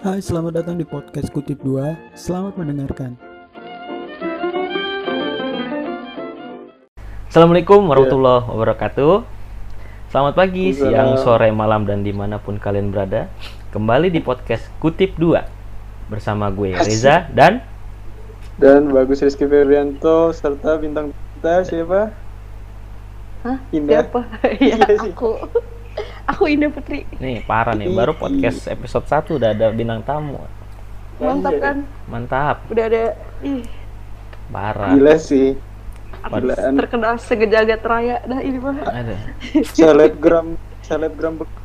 Hai, selamat datang di podcast Kutip 2. Selamat mendengarkan. Assalamualaikum warahmatullahi wabarakatuh Selamat pagi, siang, sore, malam, dan di mana pun kalian berada Kembali di podcast Kutip 2 Bersama gue Reza dan Dan Bagus Rizky Febrianto serta bintang kita siapa? Hah? Indah. Siapa? ya, Iya sih. aku. Aku Indah Putri. Nih parah nih, baru podcast episode 1 udah ada bintang tamu Mantap kan? Mantap, Udah ada ih, parah Gila sih. Gilaan. terkenal segejagat raya dah ini mah. Ada. Selebgram, selebgram Be-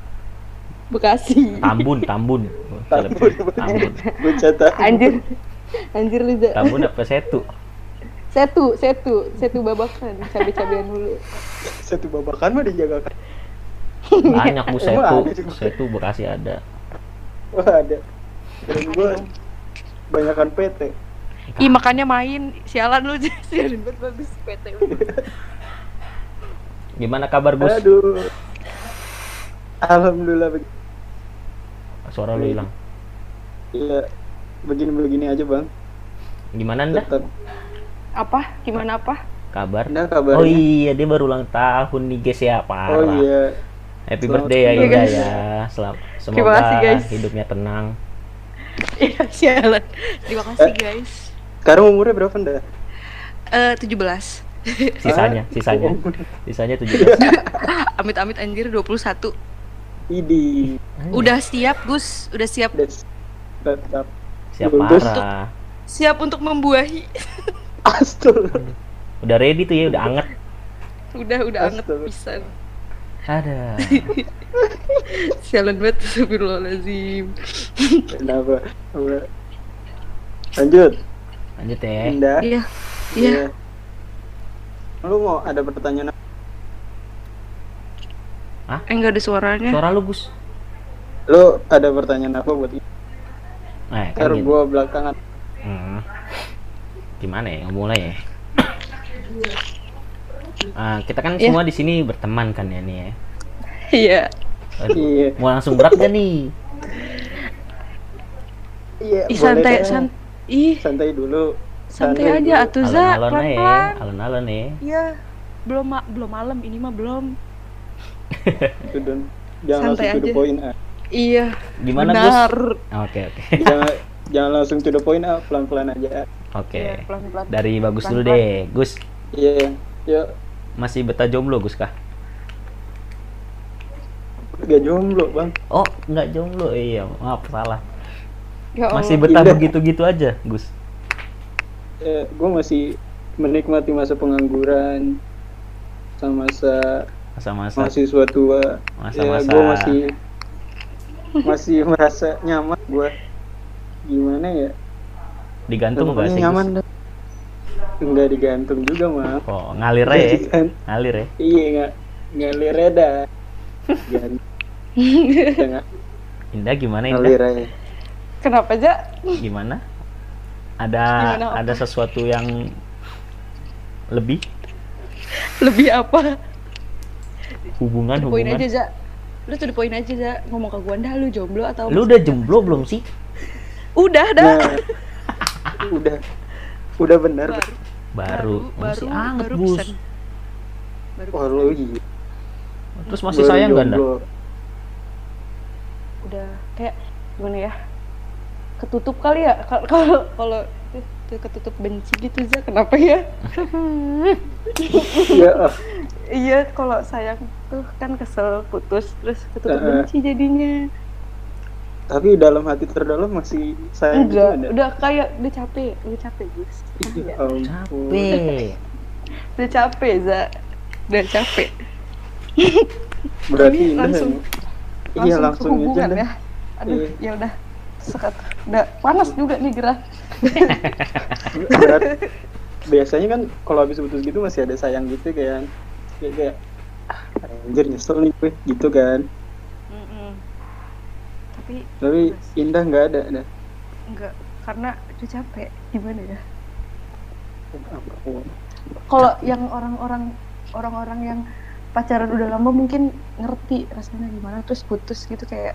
Bekasi. Tambun, Tambun Tambun. Tambun Bocata. Anjir. Anjir Liza. Tambun apa setu? Setu, setu, setu babakan, cabe-cabean dulu. Satu babakan mah dijaga kan. Banyak bu setu, setu Bekasi ada Wah ada. Dan gua banyakan PT. Ih makanya main sialan lu sialan banget bagus PT. Gimana kabar Gus? Aduh. Alhamdulillah Suara lu hilang Iya. Begini-begini aja bang. Gimana anda? Tetap. Apa? Gimana apa? Kabar? Kabarnya? Oh iya, dia baru ulang tahun nih guys ya, parah. Oh iya. Happy Selamat birthday ya guys. ya. Selam semoga Terima kasih, guys. hidupnya tenang. Iya sialan. Terima kasih guys. Sekarang umurnya berapa anda? Eh 17. Sisanya, Ah, sisanya. oh, Sisanya 17. Amit-amit anjir 21. Idi. Udah siap Gus, udah siap tetap. Siap parah. siap untuk membuahi. Astaga. Udah ready tuh ya, udah anget. udah udah anget Astaga. pisan. Ada. Sialan banget Astagfirullahaladzim. Kenapa? Apa? Lanjut. Lanjut ya. Indah. Iya. Iya. Lu mau ada pertanyaan apa? Eh enggak ada suaranya. Suara lu Gus. Lu ada pertanyaan apa buat ini? Eh, kan Ntar gitu. gua belakangan. Hmm. Gimana ya mulai ya? Ah, kita kan Iya. semua di sini berteman kan ya nih ya. Iya. Aduh, Iya. Mau langsung berat gak nih? Iya, Ih boleh santai san Ih, Santai dulu. santai Santai aja dulu. atuh Za, Alon-alon ya, pelan-pelan. alon-alon ya. Iya. Belum ma- belum malam ini mah belum. Jangan Santai langsung to the aja. point ah. Iya. Gimana Benar. Gus? Oke oke jangan jangan langsung to the point ah, pelan-pelan aja. oke. Iya, pelan-pelan. Dari bagus dulu Pelan-pelan. deh, Gus. Iya. Ya, Masih betah jomblo Gus kah? gak jomblo, Bang. Oh nggak jomblo, iya maaf salah. Ya Allah. Masih betah begitu-gitu aja, Gus. Eh, gua masih menikmati masa pengangguran sama masa Masa-masa mahasiswa tua. Masa-masa- Ya, gua masih masih merasa nyaman gua. Gimana ya? digantung nggak Pokoknya sih? nyaman Gus? dah. Enggak digantung juga, mah. Oh ngalir ya, ngalir ya. Iya, enggak ngalir reda. Gan- Enggak Indah gimana Indah? ngalir aja. Kenapa aja? Gimana? Ada Gimana apa? ada sesuatu yang lebih Lebih apa? hubungan point hubungan? aja, Za. Lu tuh the point aja, Za. Ngomong ke gua, dah lu jomblo atau Lu udah jomblo belum sih? Udah dah. Nah, udah udah benar. Baru. Baru, masih baru, anget baru pesan. Baru lu iya. Terus masih Baru sayang gak jomblo. udah kayak gimana ya? Ketutup kali ya Kal- kalau kalau itu ketutup benci gitu Za. Kenapa ya? Iya, ah. iya, kalau sayang tuh kan kesel putus terus ketutup benci jadinya. Tapi dalam hati terdalam masih sayang gitu Enggak, ada. udah kayak udah capek, udah capek, Gus. Iya, Ya. Capek. Udah capek, Za. Udah capek. Berarti Ini langsung yang- iya langsung, langsung ke hubungan aja ya. Aduh, Iya. ya udah. Sekat. Udah panas juga nih gerah. Berat. Biasanya kan kalau habis putus gitu masih ada sayang gitu kan. Kayak, kayak ah, anjir nyesel nih gue gitu kan. Tapi Tapi Indah nggak ada dah. enggak karena udah capek. Gimana ya? Kalau yang orang-orang orang-orang yang pacaran udah lama mungkin ngerti rasanya gimana terus putus gitu kayak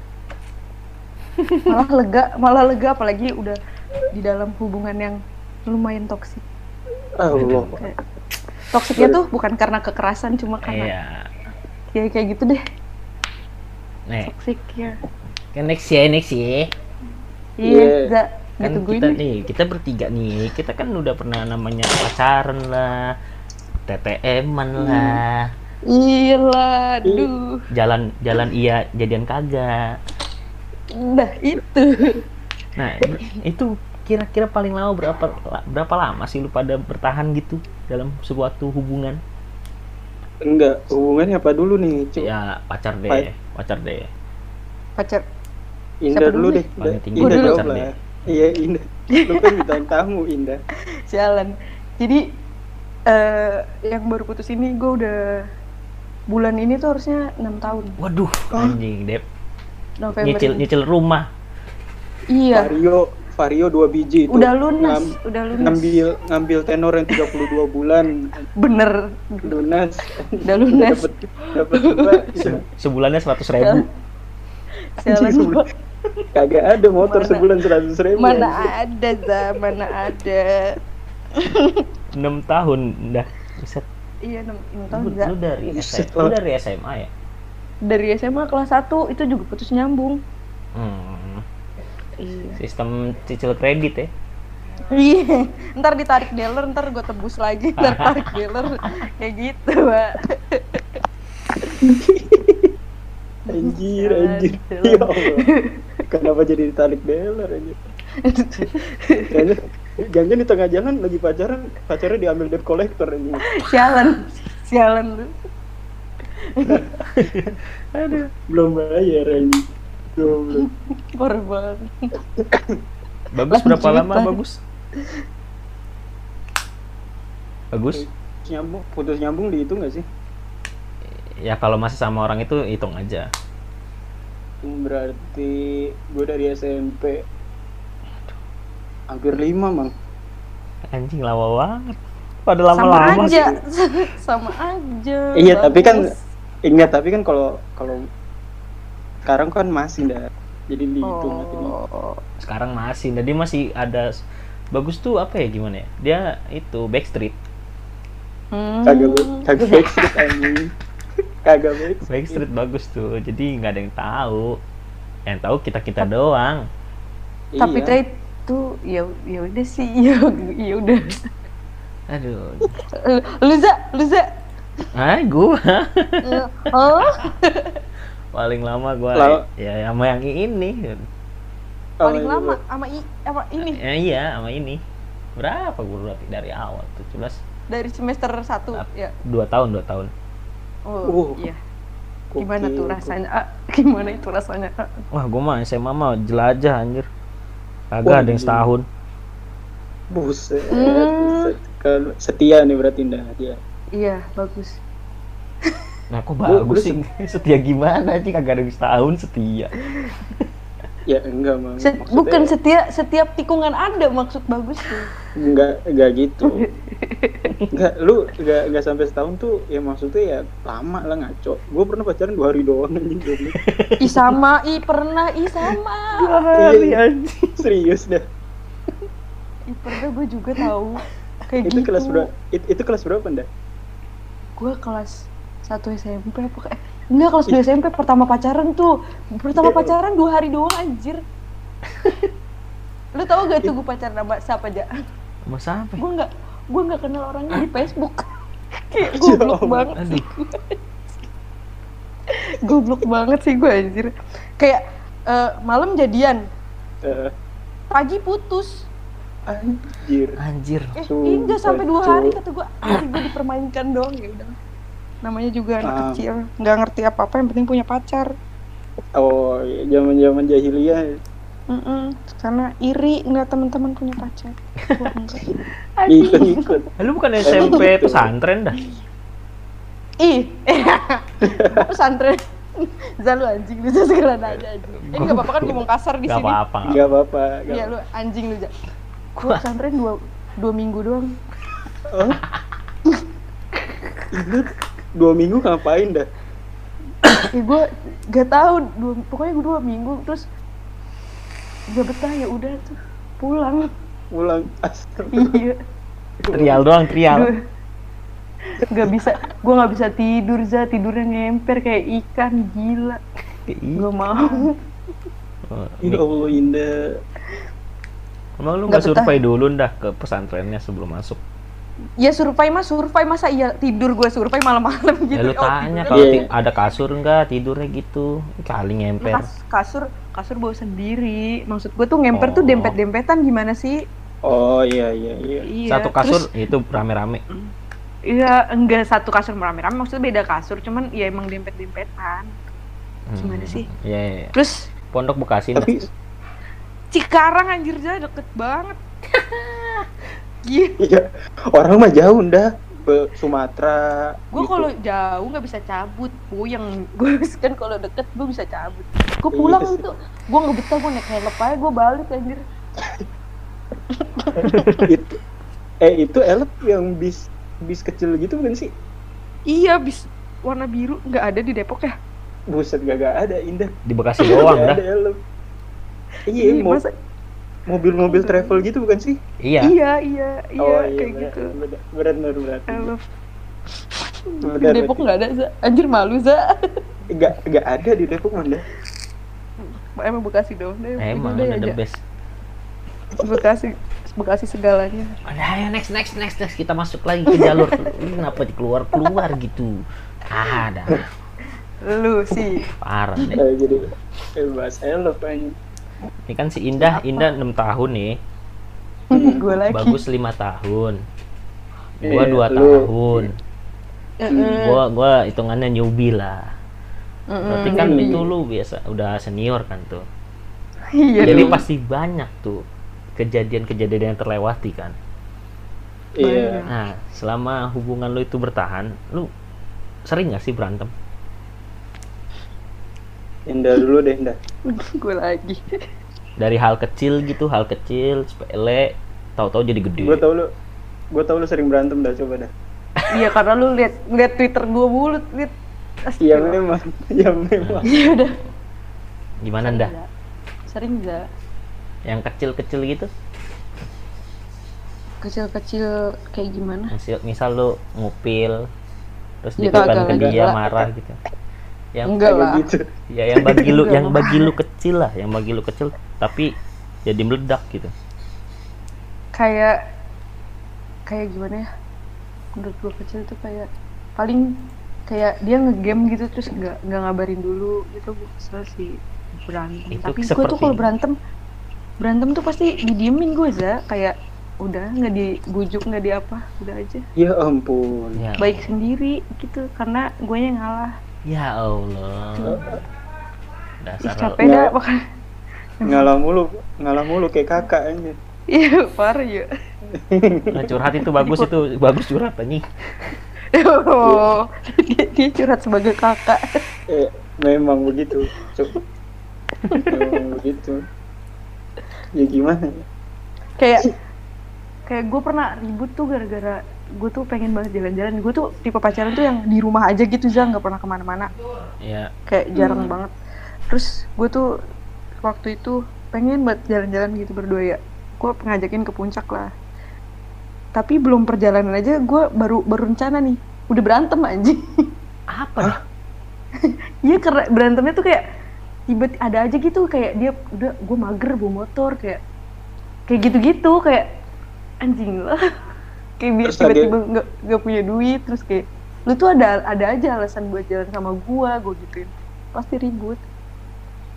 malah lega malah lega apalagi udah di dalam hubungan yang lumayan toksik Allah Kayak- toksiknya tuh bukan karena kekerasan cuma karena Iya. ya kayak gitu deh toksik ya kan next ya, next ya. iya Iya. Kan kita nih. nih, kita bertiga nih, kita kan udah pernah namanya pacaran lah, TTM-an lah, iya lah aduh jalan jalan iya jadian kagak. nah itu Nah, itu kira-kira paling lama berapa berapa lama sih lu pada bertahan gitu dalam suatu hubungan? enggak hubungannya apa dulu nih Cuk? Ya pacar deh, pacar deh. pacar Indah dulu deh. Paling Indah, tinggi Indah dulu. jawab lah iya Indah. Lu kan bintang tamu Indah. Jalan jadi eh yang baru putus ini gue udah bulan ini tuh harusnya enam tahun. Waduh, anjing, Dep. November Nyicil ini. nyicil rumah. iya. Vario Vario dua biji itu. Udah lunas ngam- udah lunas. ngambil ngambil tenor yang 32 bulan. Bener. Lunas. Udah lunas. Dapat dapat Se- sebulannya seratus ribu. jalan gua. Kagak ada motor Mana- sebulan seratus ribu. mana ada za mana ada. 6 tahun dah. Buset. iya enam enam tahun Lu, lu dari SMA, lu dari SMA ya? dari SMA kelas 1 itu juga putus nyambung. Hmm, iya. Sistem cicil kredit ya. iya. Ntar ditarik dealer ntar gue tebus lagi ntar tarik dealer. Kayak gitu pak. Anjir anjir. Ya Allah kenapa jadi ditarik dealer anjir jangan di tengah jalan lagi pacaran pacarnya diambil debt collector anjir sialan sialan lu Aduh. belum bayar anjir belum parah banget Bagus berapa lama bagus? Bagus? Nyambung putus nyambung dihitung nggak sih Ya kalau masih sama orang itu hitung aja. Berarti gue dari SMP hampir lima mang Anjing lama banget. Pada sama lama-lama aja sih. sama aja iya tapi kan ingat tapi kan kalau kalau sekarang kan masih dah jadi dihitung nanti. oh Sekarang masih. Jadi masih ada bagus tuh apa ya gimana ya? Dia itu backstreet. hmm. kagak kagak backstreet anjing kagak backstreet Backstreet bagus tuh. Jadi nggak ada yang tahu. Yang tahu kita kita doang. tapi Iya. itu ya ya udah sih ya ya udah Aduh. Eh, lu za lu za Ah, gua oh paling lama gua Lama. ya sama yang ini. paling Oh, iya, lama sama i apa ini Ya, iya, sama ini. Berapa gua berarti dari awal? 17 dari semester satu ya dua tahun dua tahun oh Uh, iya. Gimana tuh rasanya? Ah, gimana itu rasanya? Ah. wah gue mah SMA mah jelajah anjir. Kagak Wah, ada yang setahun. Buset, Hmm. setia nih berarti ndak dia iya bagus. Nah kok bagus sih? setia gimana sih? Kagak ada yang setahun setia ya enggak mang. Set- Maksudnya bukan setia setiap tikungan ada maksud bagus tuh enggak enggak gitu. Enggak lu enggak enggak sampai setahun tuh ya maksudnya ya lama lah ngaco. Gue pernah pacaran dua hari doang anjing goblok ih sama. Ih pernah. Ih sama. Hari anjing. Serius dah. Ih pernah gue juga tahu. Kayak itu gitu. kelas berapa itu, itu kelas berapa ndak gue kelas satu SMP apa kayak enggak kelas 2 SMP pertama pacaran tuh. Pertama pacaran dua hari doang anjir. Lu tau gak tuh gue pacaran sama siapa aja mau sampai gue nggak gue nggak kenal orangnya di Facebook. Kayak Ya goblok banget aduh. goblok banget sih gue anjir. Kayak eh, malam jadian. Eh, pagi putus. Anjir. Anjir eh Sumpah, enggak sampai dua hari kata gue hari gue dipermainkan doang ya udah namanya juga anak Ah. kecil. Nggak ngerti apa apa yang penting punya pacar. Oh zaman zaman jahiliyah Mm-mm. karena iri nggak teman-teman punya pacar. Enggak. ikut. Ikut Eh, lu bukan SMP pesantren dah? Ih. Pesantren. Zalu anjing. Lu sekarang aja anjing. Eh nggak apa-apa kan ngomong kasar di gak sini. apa-apa nggak nggak apa-apa nggak iya lu anjing lu gua pesantren dua dua minggu doang. Oh. Dua minggu ngapain dah? ya gue gak tahu dua, pokoknya gue dua minggu terus gak betah ya udah tuh pulang pulang iya trial doang trial. Gak bisa, gue gak bisa tidur za tidurnya ngemper kayak ikan gila. Gak mau. Oh, ya Allah indah Emang lu Nggak nggak survei dulu dah ke pesantrennya sebelum masuk? Ya survei mah survei masa iya tidur gue survei malam-malam gitu. ya lu Oh, tanya tidur. kalau Iya. ti- ada kasur nggak tidurnya gitu. Kali ngemper. Kas- kasur kasur bawa sendiri. Maksud gue tuh ngemper tuh Oh. dempet-dempetan gimana sih? oh iya iya iya Iya. Satu kasur terus- itu rame-rame. Iya, enggak satu kasur rame-rame, maksudnya beda kasur, cuman ya emang dempet-dempetan. Gimana Hmm, sih? Iya, iya, iya. Terus Pondok Bekasi. tapi Cikarang anjir aja deket banget. Gila. iya orang mah jauh dah ke Sumatera Gue gitu. kalau jauh nggak bisa cabut, puyeng. Gue kan kalau deket gue bisa cabut. Gue Iya pulang sih. itu, gue nggak betah gue naik helm aja gue balik anjir. itu eh itu elep yang bis bis kecil gitu bukan sih Iya, bis warna biru nggak ada di Depok ya? buset gak, gak ada indah Di Bekasi doang dah. iya masa- mobil-mobil travel gitu bukan sih Iya. Iya, iya, iya, oh kayak berat, gitu. berat berat berat, berat. Elf. Di Benar, Depok nggak ada, Za. Anjir malu, Za. Gak, gak ada di Depok mana Emang Bekasi dong, deh. Emang ada the aja. best. Bekasi, Bekasi segalanya. Ada ayo next next next next kita masuk lagi ke jalur. Lu kenapa keluar keluar gitu? Ah, ada. Lu sih. Parah deh. Eh, jadi eh, bahas elep aja Ini kan si Indah, Indah 6 tahun nih. gue lagi. Bagus lima tahun. Gua Iya, dua lu- tahun. Heeh. Gua gua hitungannya newbie lah. Heeh. Berarti kan Hmm. itu lu biasa udah senior kan tuh. Iya Jadi dong. pasti banyak tuh kejadian-kejadian yang terlewati kan. iya Nah, selama hubungan lu itu bertahan, lu sering gak sih berantem? Indah dulu deh Indah gue lagi. Dari hal kecil gitu, hal kecil, sepele, tahu-tahu jadi gede. gue tau lu gue tau lu sering berantem dah coba dah Iya karena lu lihat lihat Twitter gue mulu, lihat. iya memang iya memang Iya udah. Gimana Sering, dah? Za. Sering za. Yang kecil-kecil gitu? Kecil-kecil kayak gimana? Misal, misal lu ngupil, terus Ya, kagak ke dia marah gitu. Yang Enggak lah. gitu. Ya yang bagi lu yang bagi lu kecil lah, yang bagi lu kecil tapi jadi meledak gitu. Kayak kayak gimana ya? Menurut gue kecil tuh kayak paling kayak dia ngegame gitu terus nggak nggak ngabarin dulu gitu. Gue kesel sih berantem. Itu tapi gue tuh kalau berantem berantem tuh pasti didiemin gue za. Kayak udah nggak dibujuk nggak di apa udah aja. Ya ampun. Ya, baik sendiri gitu. Karena gue yang ngalah ya Allah. Ih, Dasar capek Nggak. dah makanya ngalah mulu ngalah mulu kayak kakak aja iya parah ya Nah, curhat itu bagus itu bagus curhat anjing. oh, dia, dia curhat sebagai kakak eh memang begitu Cuk. memang begitu ya gimana ya kayak kayak gue pernah ribut tuh gara-gara gue tuh pengen banget jalan-jalan. Gue tuh tipe pacaran tuh yang di rumah aja gitu Zang nggak pernah ke mana-mana. Ya, kayak jarang banget. Terus gue tuh waktu itu pengen banget jalan-jalan gitu berdua ya. Gue ngajakin ke puncak lah. Tapi belum perjalanan aja gue baru baru rencana nih. Udah berantem anjing. Apa? Dah? Iya karena berantemnya tuh kayak tiba ada aja gitu. Kayak dia udah gue mager bawa motor kayak kayak gitu-gitu. Kayak anjing lah kayak biar tiba-tiba nggak nggak punya duit terus kayak lu tuh ada ada aja alasan buat jalan sama gua gue gituin. Pasti ribut.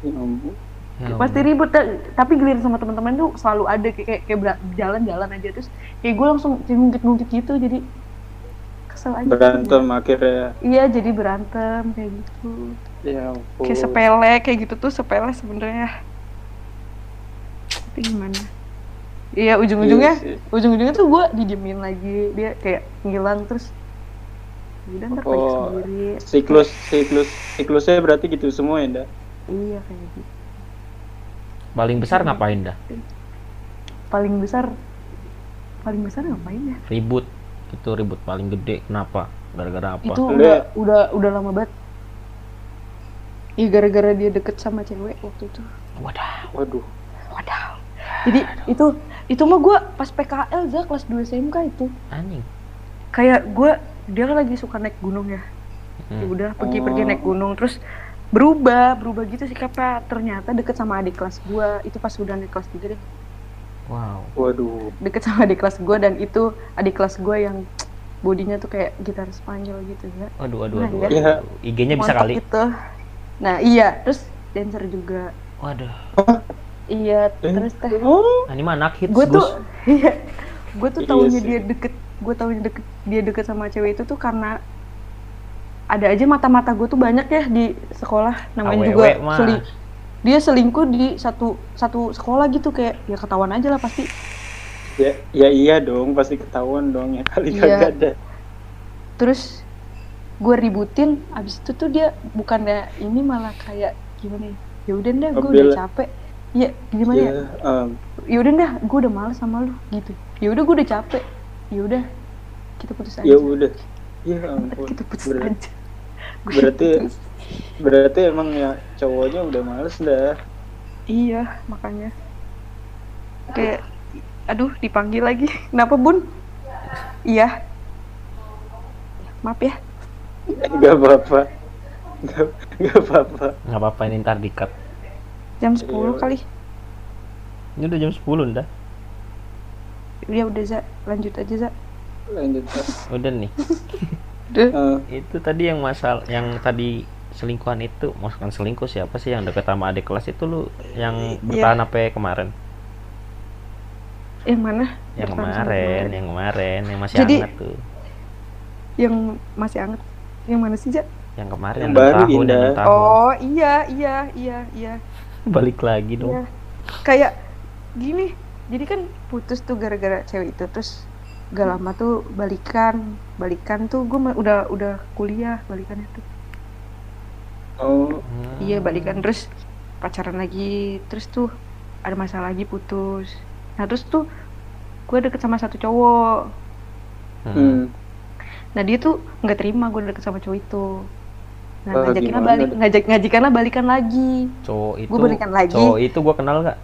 Ya ampun. Ya pasti ribut ta- tapi giliran sama teman-teman tuh selalu ada kayak kayak, jalan-jalan aja. Terus kayak gue langsung ngungkit-ngungkit gitu jadi kesel aja. Berantem akhirnya. Iya jadi berantem kayak gitu. Ya ampun. kayak sepele kayak gitu tuh sepele sebenarnya. Tapi gimana iya ujung-ujungnya Iya sih. ujung-ujungnya tuh gue didiemin lagi dia kayak ngilang terus udah ntar balik Oh. sendiri siklus siklus siklusnya berarti gitu semua ya Nda? iya kayak gitu Paling besar ngapain dah? paling besar paling besar ngapain ya Ribut. Itu ribut paling gede. Kenapa? Gara-gara apa? itu udah ya? udah udah lama banget Iya gara-gara dia deket sama cewek waktu itu Wadah. waduh Wadaw. Jadi itu itu mah gue pas PKL za kelas 2 SMK itu Anjing. kayak gue dia kan lagi suka naik gunung ya. Hmm. Ya udah pergi-pergi Oh. naik gunung terus berubah berubah gitu sikapnya ternyata deket sama adik kelas gue itu pas udah naik kelas 3 deh Wow. Waduh. deket sama adik kelas gue dan itu adik kelas gue yang bodinya tuh kayak gitar Spanyol gitu ya Waduh, waduh, Nah, waduh. ya. Iya. waduh. IG-nya bisa kali. gitu nah iya terus dancer juga Waduh. Iya Eh. terus teh Oh. Nah, ini mah anak hits, gue tuh iya gue tuh Iya taunya sih. dia deket gue taunya deket dia deket sama cewek itu tuh karena ada aja mata-mata gue tuh banyak ya di sekolah namanya Awewe juga mah. seling dia selingkuh di satu satu sekolah gitu kayak ya ketahuan aja lah pasti Ya, ya iya dong, pasti ketahuan dong ya kali Iya. kagak ada. terus gue ributin abis itu tuh dia bukannya ini malah kayak gimana ya ya udah deh gue udah capek ya gimana ya Ya, em, ya udah dah gue udah males sama lu gitu ya udah gue udah capek ya udah kita putus aja ya udah. Ya ampun. kita putus Ber- aja Gua berarti- putus. berarti emang ya cowoknya udah males dah. iya makanya kayak aduh dipanggil lagi kenapa bun iya maaf ya Gak apa-apa. Gak, gak apa-apa. Nggak apa-apa ini ntar di-cut. Jam 10 Iya. kali. Ini udah jam 10 dah. ya udah za. Lanjut aja za. Lanjut. Udah nih. Eh, itu tadi yang masal yang tadi selingkuhan itu maksudkan selingkuh siapa sih yang deket sama adik kelas itu lu? Yang bertahan sampai kemarin? Yang mana? Yang sampai kemarin yang kemarin yang masih Jadi- hangat tuh. yang masih anget yang mana sih za? Yang kemarin Yang yang baru, tahun yang Indah. tahun. Oh iya iya iya iya balik lagi dong. Iya. kayak gini jadi kan putus tuh gara-gara cewek itu terus gak lama tuh balikan balikan tuh gue udah udah kuliah balikannya tuh. Oh, iya balikan terus pacaran lagi terus tuh ada masalah lagi putus. Nah terus tuh gue deket sama satu cowok. Hmm. nah dia tuh nggak terima gue deket sama cowok itu nah Wah, ngajakinlah gimana balik ngajak ngajakinlah balikan lagi cowok itu Gua balikan lagi. cowok itu gua kenal gak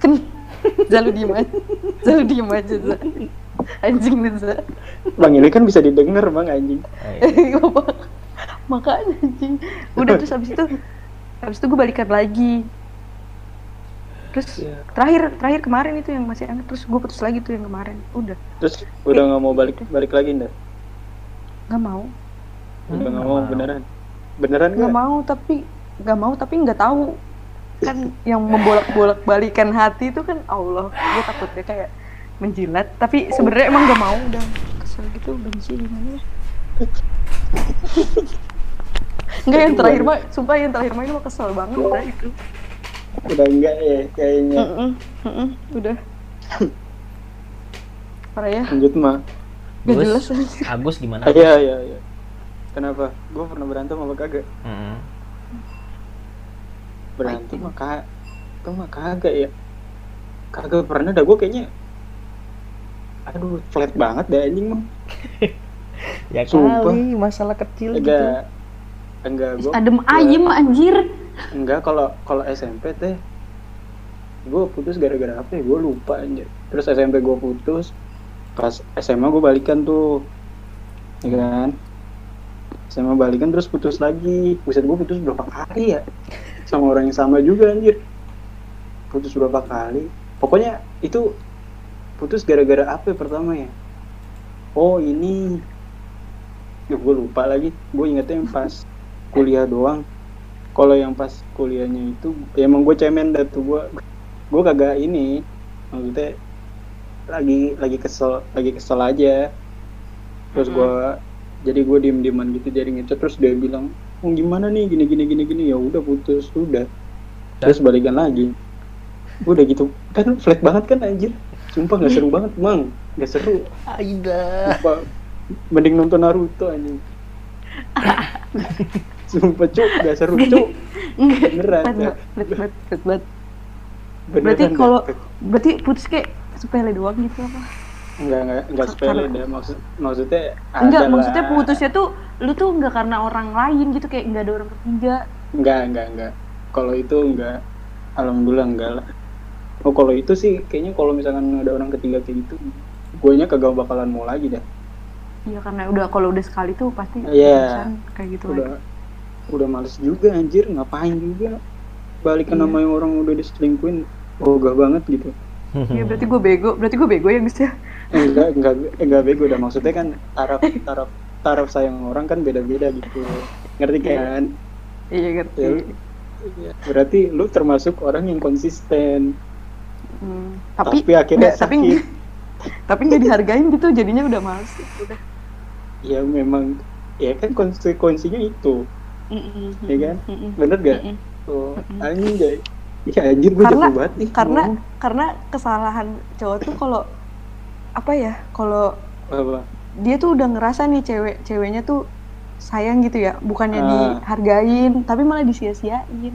kan Zalu diem aja Zalu diem aja Za. anjing nih Za Bang ini kan bisa didengar bang anjing. Eh, makanya anjing udah terus habis itu habis itu gue balikan lagi terus Iya. terakhir terakhir kemarin itu yang masih anget terus gue putus lagi tuh yang kemarin udah Terus udah nggak mau balik balik lagi ndak? nggak mau Udah Hmm, nggak nggak mau mau. beneran? Beneran nggak mau tapi nggak mau tapi nggak tahu kan yang membolak-bolak balikan hati itu kan Allah gue takutnya kayak menjilat tapi sebenarnya emang nggak mau udah kesel gitu benci gimana ya Enggak yang terakhir mah, sumpah yang terakhir mah ini mah kesel banget udah itu. Udah enggak ya kayaknya. Mm-mm, mm-mm, udah. Parah ya, Lanjut mah. gak jelas. Agus gimana Iya iya iya. Kenapa? Gue pernah berantem apa kagak? Mm-mm. Berantem mah kagak. Itu mah kagak ya. Kagak pernah dah gue kayaknya. Aduh, flat banget dah anjing mah. ya Sumpah. kali masalah kecil gitu Enggak. Enggak gue. Adem ayem anjir. Enggak kalau kalau SMP teh gue putus gara-gara apa ya gue lupa anjir terus SMP gue putus pas SMA gue balikan tuh ya kan SMA balikan terus putus lagi. Buset gue putus berapa kali ya? Sama orang yang sama juga anjir. Putus berapa kali? Pokoknya itu putus gara-gara apa ya pertama ya? Oh ini. Ya gue lupa lagi. Gue ingetnya yang pas kuliah doang. Kalau yang pas kuliahnya itu ya emang gue cemen dah tuh. Gue gue kagak ini. Maksudnya lagi lagi kesel lagi kesel aja. Terus gue jadi gue diem dieman gitu jadi ngechat terus dia bilang oh, gimana nih? Gini gini gini gini. Ya udah putus udah. Terus balikan lagi. Udah gitu. Kan flat banget kan anjir? Sumpah nggak seru banget mang. Nggak seru. Aida. Sumpah, mending nonton Naruto anjing. Sumpah cuk nggak seru cuk. Beneran berat. Beneran Berarti dah. kalau berarti putus kayak sepele doang gitu apa? Enggak, enggak, enggak sepele deh maksud maksudnya Enggak, ada maksudnya putusnya tuh lu tuh enggak karena orang lain gitu kayak enggak ada orang ketiga. Enggak, enggak, enggak. Kalau itu enggak. Alhamdulillah enggak lah. oh kalau itu sih kayaknya kalau misalkan ada orang ketiga kayak gitu guanya kagak bakalan mau lagi dah Iya karena udah kalau udah sekali tuh pasti Iya. terusan kayak gitu udah lagi. udah males juga anjir ngapain juga balikan Iya. sama yang orang udah diselingkuin ogah banget gitu Iya berarti gue bego, berarti gue bego ya Gus ya. Enggak enggak enggak bego dah. Maksudnya kan taraf taraf taraf sayang orang kan beda-beda gitu. Ngerti kan? Iya ngerti. ya, lu- ya, berarti lu termasuk orang yang konsisten. Hmm, tapi, tapi akhirnya nggak- tapi sakit. tapi nggak dihargain gitu jadinya udah males udah. ya memang. Ya kan konsekuensinya itu. Mm-mm, ya kan? Mm-mm, bener gak mm-mm. oh anjing ya anjir gue Karena- jago banget nih. Karena ngomong. karena kesalahan cowok tuh kalau apa ya kalau apa? dia tuh udah ngerasa nih cewek ceweknya tuh sayang gitu ya bukannya Ah. dihargain tapi malah disia-siain.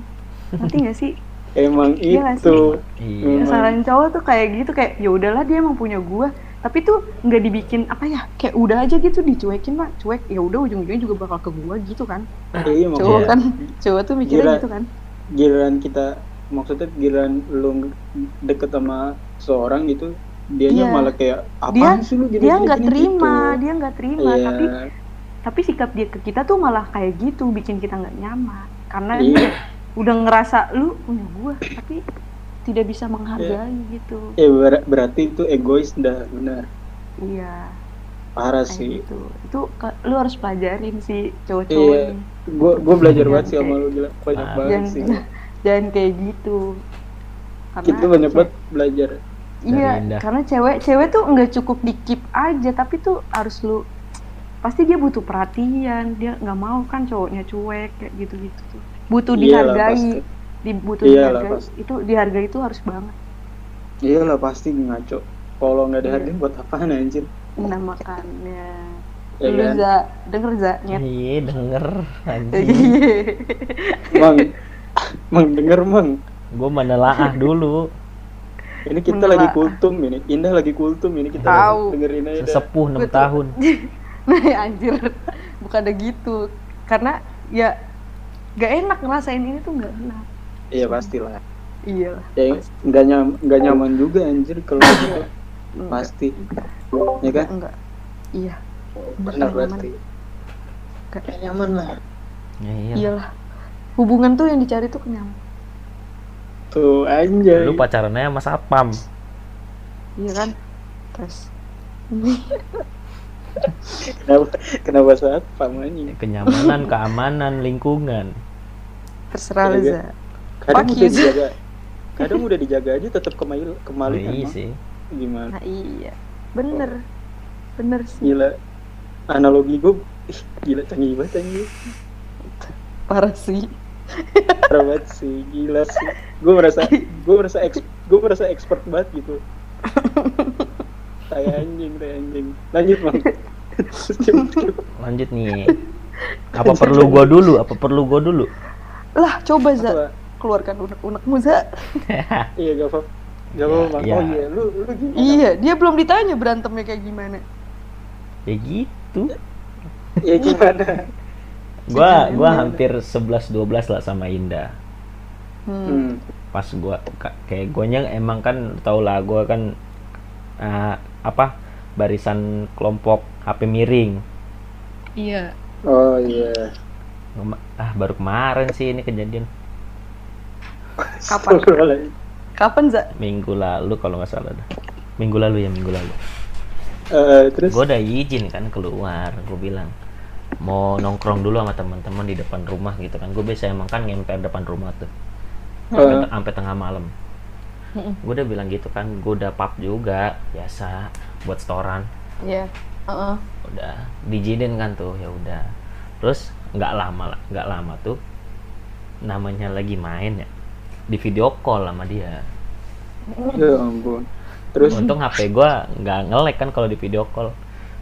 Ngerti gak sih? Emang Iya itu. iya. Kesalahan cowok tuh kayak gitu kayak ya udahlah dia emang punya gua. Tapi tuh nggak dibikin apa ya kayak udah aja gitu dicuekin mah cuek ya udah ujung-ujungnya juga bakal ke gua gitu kan. Iya emang cowok Iya. kan cowok tuh mikirnya Gila. gitu kan. giliran kita maksudnya giliran lu deket sama seorang gitu dianya Iya. malah kayak apa Dia- sih lu gini, dia nggak gini?" terima gitu. dia nggak terima Iya. tapi tapi sikap dia ke kita tuh malah kayak gitu bikin kita nggak nyaman karena Iya. dia udah ngerasa lu punya gua tapi tidak bisa menghargai gitu Eh ber- berarti itu egois dah benar iya parah kayak sih gitu itu lu harus pelajarin sih cowok-cowok Iya. gue gue belajar banget sih sama lu gila banyak Ah. banget jangan sih jangan kayak gitu karena kita banyak banget belajar iya Indah. karena cewek cewek tuh nggak cukup di keep aja tapi tuh harus lu pasti dia butuh perhatian dia nggak mau kan cowoknya cuek kayak gitu gitu tuh. Butuh Iyalah, dihargai pasti. di butuh Iyalah, dihargai. pasti. itu dihargai itu harus banget. Iyalah pasti ngaco. Kalau nggak Iya. dihargain buat apaan anjir? Nah makanya. Ya lu kan za denger za nyet. Iya denger anjing. Mang mang denger mang. Gue menelaah dulu ini kita lagi kultum ini. Indah lagi kultum ini kita Tahu. dengerin aja dah. sesepuh enam tahun. Anjir. Bukan ada gitu. Karena ya gak enak ngerasain ini tuh gak enak. Iya pastilah. Iya. Ya nggak nyam nggak nyaman juga anjir kalau gitu. Enggak, pasti. Ya kan? Enggak. Iya. Benar berarti. Nggak nyaman lah. Ya, iya. iyalah. Hubungan tuh yang dicari tuh kenyang tuh anjay. Lu pacarannya sama satpam. Iya kan? Terus kenapa kenapa saat pamannya kenyamanan keamanan lingkungan. Terserah lu za kadang udah dijaga. Kadang udah dijaga aja tetap kembali kembali Oh, iya sih. Gimana? Nah iya. Bener. Bener sih. Gila. Analogi gue gila canggih banget anjir parah sih. Parah banget sih gila sih gue merasa gue merasa eks gue merasa expert banget gitu. Tai anjing tai anjing. Lanjut bang. Lanjut nih. Apa perlu gua dulu? Apa perlu gua dulu? Lah coba za. Apa? keluarkan unek-unekmu za. Iya gak apa gak apa bang. Iya. oh iya. Lu lu gimana? Iya dia belum ditanya berantemnya kayak gimana. Ya gitu. Ya gimana? Gua gua hampir 11 12 lah sama Indah hmm. pas gua ka- kayak gonya emang kan tau lah gua kan ah, apa barisan kelompok HP miring. Iya. Oh iya. Ah baru kemarin sih ini kejadian. Kapan? Kapan za? Minggu lalu kalau nggak salah dah. minggu lalu ya minggu lalu. Eh, terus? Gue udah izin kan keluar gue bilang mau nongkrong dulu sama teman-teman di depan rumah gitu kan. Gue biasa emang kan ngemper depan rumah tuh sampai, sampai tengah malam. Gue udah bilang gitu kan gue udah pub juga biasa buat setoran. Iya Heeh. udah dijinin kan tuh ya udah. Terus nggak lama lah nggak lama tuh namanya lagi main ya di video call sama dia. Ya ampun. Terus? Untung HP gua nggak ngelek kan kalau di video call.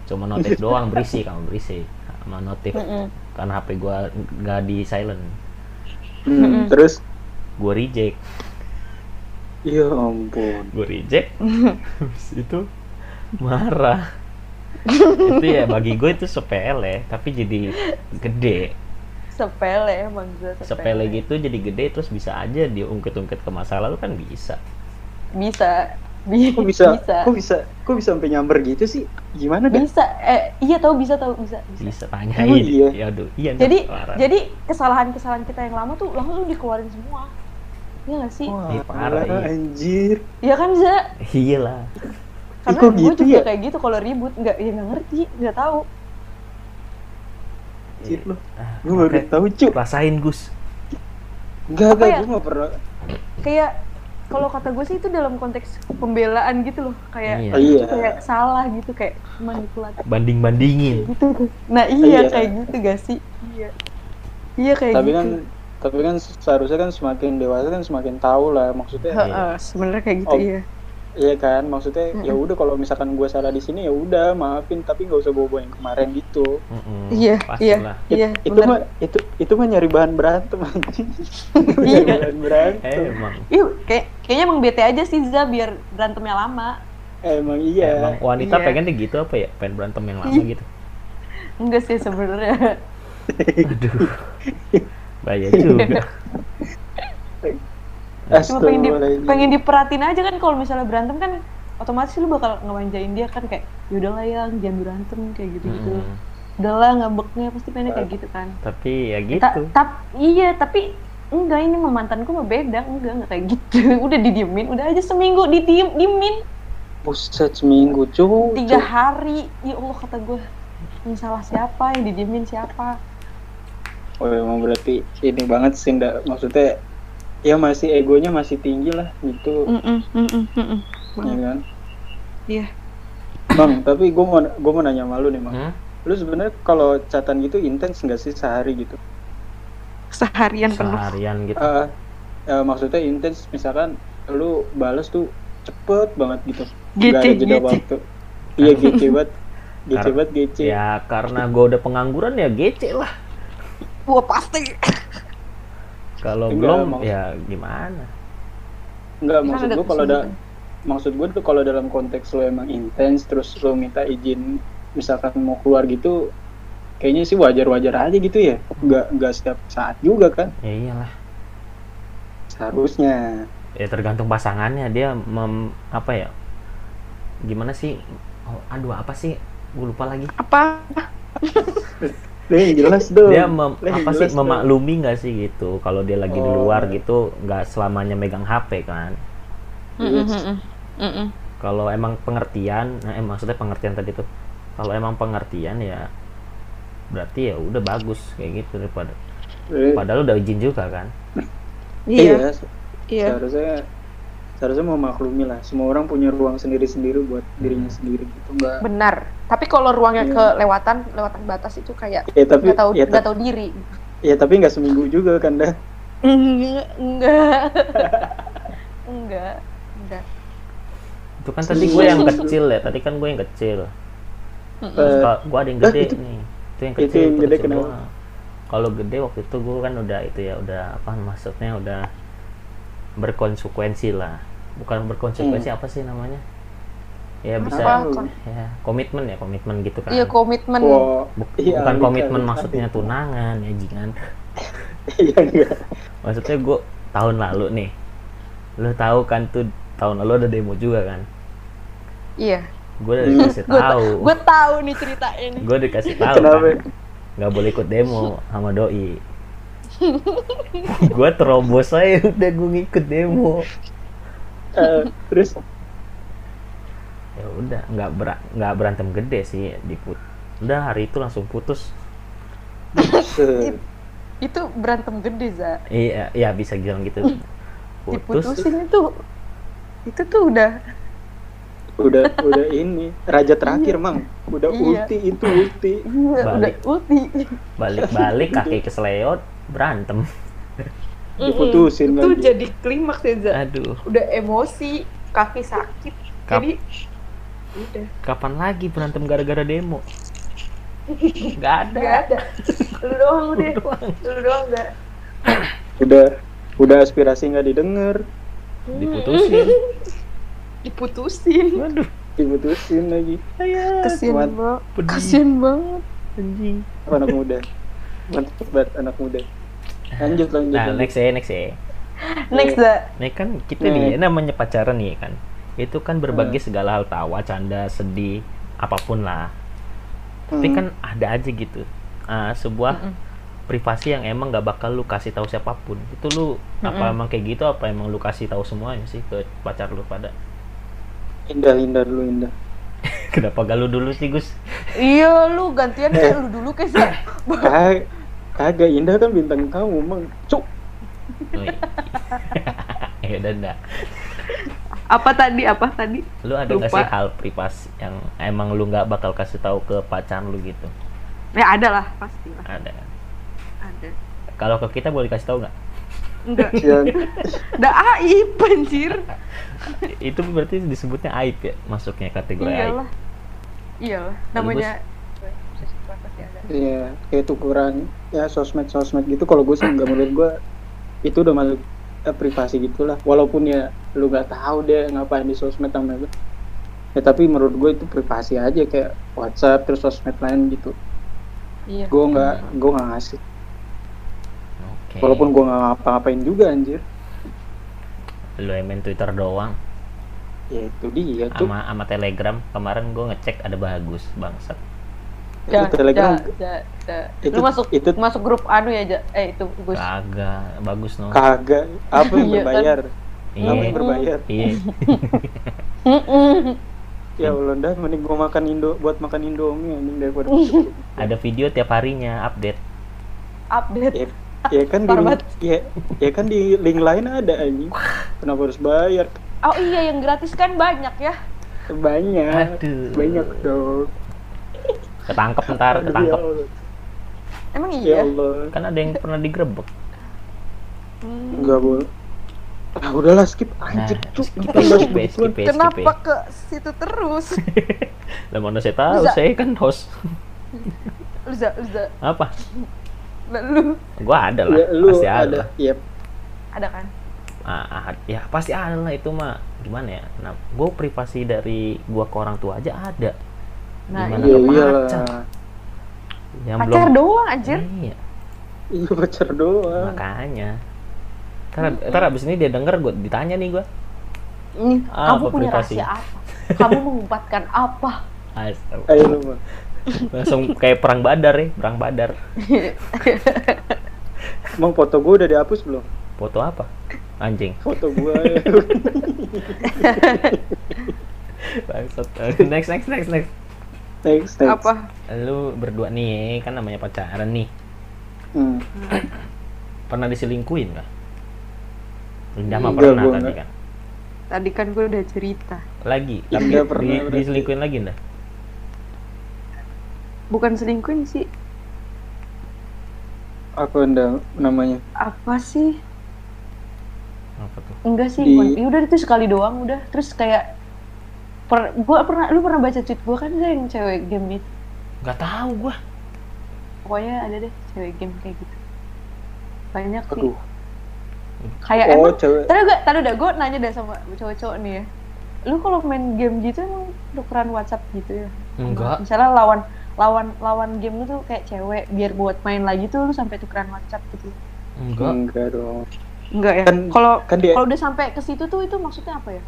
Cuma notif doang berisi kamu berisi sama notif Mm-mm. karena HP gua nggak di silent. Hmm, terus gue reject. Ya ampun. Gue reject. Habis itu marah. Itu ya bagi gue itu sepele tapi jadi gede. Sepele emang za sepele. Gitu jadi gede terus bisa aja diungkit-ungkit ke masa lalu kan bisa. Bisa. Bi- Kok bisa, bisa. Kok bisa, kok bisa sampai nyamber gitu sih? Gimana dah? bisa. Eh iya tahu bisa tahu bisa, bisa. bisa tanyain. Emang iya? ya aduh iya jadi jadi kesalahan-kesalahan kita yang lama tuh langsung dikeluarin semua Iya gak sih? Wah, Iya, parah, iya. anjir. Iya kan Za? iya lah Karena gue gitu juga ya? kayak gitu kalau ribut nggak ya nggak ngerti nggak tahu. Anjir loh. Ah, Gue baru tahu, Cuk. rasain Gus Enggak, Apa enggak, ya? gue gak pernah. Kayak kalau kata gue sih itu dalam konteks pembelaan gitu loh kayak Iya. Iya. kayak salah gitu kayak manipulatif banding bandingin gitu. Nah iya Iya. kayak gitu gak sih? Iya. Iya kayak Tapi gitu. kan, tapi kan seharusnya kan semakin dewasa kan semakin tahu lah. Maksudnya, Heeh, sebenarnya kayak gitu Oh. iya. iya kan? Maksudnya ya Mm-mm. udah kalau misalkan gue salah di sini ya udah maafin, tapi nggak usah bawa-bawa yang kemarin gitu. Iya, It- Iya, itu mah itu itu mah nyari bahan berantem anjing. nyari Iya. bahan berantem. eh, emang Iya, kayak kayaknya emang bete aja sih Za biar berantemnya lama. Emang iya. emang wanita Iya. pengennya gitu apa ya pengen berantem yang lama gitu Enggak sih sebenarnya. aduh bahaya juga Cuma pengen di, pengen diperhatiin aja kan kalau misalnya berantem kan otomatis lu bakal ngemanjain dia kan kayak yaudahlah yang jangan berantem kayak gitu-gitu. Mm-mm. Udahlah ngambeknya pasti pengennya kayak gitu kan. tapi ya Ta- gitu tap- iya, tapi enggak ini sama mantanku mah beda, enggak enggak kayak gitu. udah didiemin, udah aja seminggu didiem diemin. Buset seminggu cuy. Tiga hari, ya Allah kata gue. Yang salah siapa, yang didiemin siapa? Oh emang berarti ini banget sih ndak maksudnya ya masih egonya masih tinggi lah gitu ya kan. Iya. Bang, tapi gue mau gue mau nanya sama lu nih, Bang. Hmm? Lu sebenarnya kalau catatan gitu intens nggak sih sehari gitu? Seharian penuh. seharian gitu Eh, eh, maksudnya intens misalkan lu bales tuh cepet banget gitu. Gece, ada jeda gece. waktu. Iya gece banget. Gece banget gece. ya karena gue udah pengangguran ya gece lah Wah pasti. kalau belum ya gimana? Enggak Kan maksud gue kalau ada maksud gue tuh kalau dalam konteks lu emang intens terus lu minta izin misalkan mau keluar gitu kayaknya sih wajar-wajar aja gitu ya. Nggak nggak setiap saat juga kan. Ya iyalah. Seharusnya. Ya tergantung pasangannya dia mem, apa ya? Gimana sih? Oh, aduh apa sih? Gue lupa lagi. Apa? Yang jelas dong dia mem- apa sih dong. memaklumi nggak sih gitu kalau dia lagi di Oh. luar gitu nggak selamanya megang HP kan Yes. kalau emang pengertian nah, eh, maksudnya pengertian tadi tuh kalau emang pengertian ya berarti ya udah bagus kayak gitu daripada Eh, padahal udah izin juga kan Iya. Iya. seharusnya seharusnya memaklumi lah semua orang punya ruang sendiri-sendiri buat dirinya sendiri gitu enggak Benar. Tapi kalau ruangnya Iya. kelewatan, lewatan batas itu kayak ya tapi nggak tahu ya, nggak ta- tahu diri. ya tapi nggak seminggu juga kan dah Enggak, enggak. enggak. Enggak. itu kan tadi gue yang kecil ya tadi kan gue yang kecil terus Eh, kalau gue ada yang eh, gede itu- nih itu yang itu kecil yang itu gede kecil kenapa? doang. kalau gede waktu itu gue kan udah itu ya udah apa maksudnya udah berkonsekuensi lah bukan berkonsekuensi apa sih namanya ya bisa Hmm. Apa? ya komitmen ya komitmen gitu kan Iya komitmen. Buk- iya, bukan iya, komitmen iya. maksudnya tunangan ya jangan iya enggak maksudnya gue tahun lalu nih lu tahu kan tuh tahun lalu ada demo juga kan Iya. gue udah Hmm. dikasih tahu gue tahu nih ceritanya nih. gue dikasih tahu kan nggak boleh ikut demo sama doi gue terobos aja udah gue ngikut demo. Eh, terus? Ya udah nggak ber- nggak berantem gede sih diput udah hari itu langsung putus. Itu berantem gede za. iya iya bisa bilang gitu. Putus. Diputusin itu itu tuh udah udah udah ini raja terakhir mang. Udah Iya. ulti itu ulti. Iya, udah Balik. ulti. balik-balik kaki keseleyot berantem diputusin Itu lagi jadi klimaks ya za. aduh Udah emosi, kaki sakit. Kap- Jadi udah kapan lagi berantem gara-gara demo nggak ada nggak ada. Lu doang udah. Lu doang nggak. udah udah aspirasi nggak didengar diputusin Diputusin. waduh diputusin lagi Kasian Kuat. banget. Kasian banget. anjing anak muda mantap banget anak muda lanjut lanjut nah lanjut. next ya next ya Next dah. Nih kan kita Nih. nih namanya pacaran nih kan. Itu kan berbagi Hmm. segala hal tawa, canda, sedih, apa pun lah. Tapi Hmm. kan ada aja gitu. ah, sebuah privasi yang emang gak bakal lu kasih tahu siapa pun. Itu lu apa emang kayak gitu apa emang lu kasih tahu semuanya sih ke pacar lu pada? indah indah dulu indah. Kenapa gak lu dulu sih, Gus? Iya, lu gantian kayak lu dulu kayak kagak indah kan bintang kamu, Mang. Cuk. Ya udah dah. Apa tadi? Apa tadi? Lu ada nggak sih hal privasi yang emang lu nggak bakal kasih tahu ke pacar lu gitu? Ya ada lah, pasti lah. Ada. Ada. Kalau ke kita boleh kasih tahu nggak? Enggak. Yang Udah aib anjir. Itu berarti disebutnya aib ya, masuknya kategori aib. Iyalah. Iyalah, namanya. Iya, kayak tukuran ya sosmed sosmed gitu. Kalau gue sih nggak menurut gue itu udah masuk eh, privasi gitulah. Walaupun ya lu nggak tahu deh ngapain di sosmed sama itu. Ya tapi menurut gue itu privasi aja kayak WhatsApp terus sosmed lain gitu. Iya. Gue nggak gue nggak ngasih. Oke. Walaupun gue nggak ngapa-ngapain juga anjir. lu main Twitter doang Ya itu dia tuh. sama sama Telegram kemarin gue ngecek ada bagus bangsat. Itu Telegram ja, ja. Itu- Lu masuk itu- masuk grup anu ya, ja. Eh itu Gus. Kagak bagus no. kagak apa yang Iya kan? berbayar. Iya. Apa yang berbayar? Iya. Ya Allah dah mending gue makan Indo buat makan Indomie anjing daripada Ada video tiap harinya update. Update. ya, ya kan di banget. ya, ya kan di link lain ada anjing. Kenapa harus bayar? Oh iya yang gratis kan banyak ya. Banyak. Aduh. Banyak dong. Ketangkep ntar, Aduh, ketangkep. Ya. Emang Ya iya. Allah. Kan ada yang pernah digerebek. Hmm. Enggak boleh. Ah udahlah skip anjir Nah, cuk. skip, skip, begituan. skip, skip. Kenapa ke situ terus? Lah mana saya tahu, saya kan host. Lu za, lu za. Apa? Lu Gua ada lah, Ya lu pasti ada. ada. Iya. ada kan? Ah, ah, ya pasti ada lah itu mah. Gimana ya? Nah, gue privasi dari gua ke orang tua aja ada. Nah, Iya ke iyalah. pacar? Yang Pacar doang anjir. Iya, Iya pacar doang. makanya. Ntar, ntar abis ini dia denger gue ditanya nih gue. Ini Ah, kamu apa punya privasi? rahasia apa? Kamu mengumpat apa? Ayo. Langsung kayak perang badar ya, perang badar. Emang foto gue udah dihapus belum? Foto apa? Anjing. Foto gue. Bangsat. Next, next, next, next. Next, next. apa? Lu berdua nih kan namanya pacaran nih. Hmm. Pernah diselingkuin nggak? Linda mah Enggak, pernah tadi enggak. kan. Tadi kan gue udah cerita. Lagi, tapi pernah, di, berarti. diselingkuin lagi enggak? Bukan selingkuhin sih. Apa anda namanya? Apa sih? Apa tuh? Enggak sih, Di-. Ya udah itu sekali doang udah. Terus kayak per, gua pernah lu pernah baca tweet gua kan yang cewek game itu. Gak tahu gua. Pokoknya ada deh cewek game kayak gitu. Banyak sih. Aduh. Kayak Oh emang cewek. Tadi gak, tadi udah gue nanya deh sama cowok-cowok nih ya. Lu kalau main game gitu emang tukeran WhatsApp gitu ya? Enggak. Misalnya lawan lawan lawan game lu tuh kayak cewek biar buat main lagi tuh lu sampai tukeran WhatsApp gitu. Enggak. Enggak dong. Enggak ya? Kan- Kalau kan dia- kalau udah sampai ke situ tuh itu maksudnya apa ya?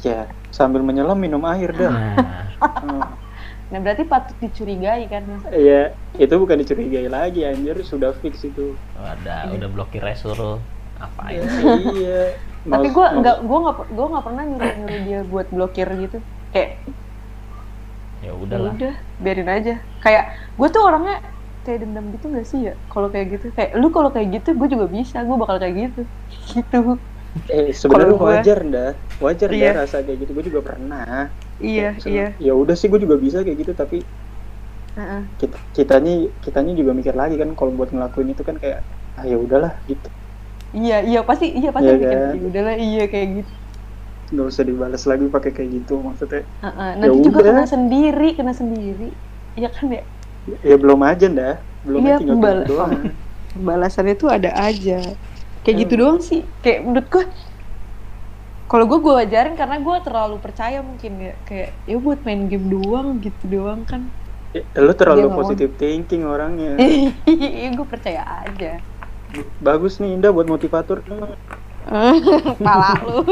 Ya sambil menyelam minum air dah. Nah, Hmm. Nah berarti patut dicurigai kan ya? Ya itu bukan dicurigai lagi anjir sudah fix itu. ada udah blokir ya suruh apain? iya. Tapi gue nggak gue nggak gue nggak pernah nyuruh nyuruh dia buat blokir gitu. Kayak Ya ya udahlah. udah biarin aja. Kayak gue tuh orangnya kayak dendam gitu gak sih ya? Kalau kayak gitu kayak lu kalau kayak gitu gue juga bisa gue bakal kayak gitu. Gitu. Eh sebenarnya wajar dah. Wajar Iya. dah rasa kayak gitu. Gue juga pernah. Iya iya. Ya udah sih gue juga bisa kayak gitu tapi Heeh. kita kitanya kitanya juga mikir lagi kan kalau buat ngelakuin itu kan kayak ah ya udahlah gitu. Iya, iya pasti, iya pasti Iya mikir, kan? "Ya udahlah iya kayak gitu. nggak usah dibalas lagi pakai kayak gitu maksudnya. Heeh, Nanti juga udah. kena sendiri, kena sendiri. Iya kan ya? Ya belum aja dah. Belum Iya, tinggal bal- doang. Balasannya tuh ada aja. Kayak gitu doang sih. Kayak menurut gue, kalau gue gue wajarin karena gue terlalu percaya mungkin ya. Kayak ya buat main game doang gitu doang kan. Eh, lu terlalu Dia mau. positive thinking orangnya. Iya, gue percaya aja. bagus nih Indah buat motivator Pala lu.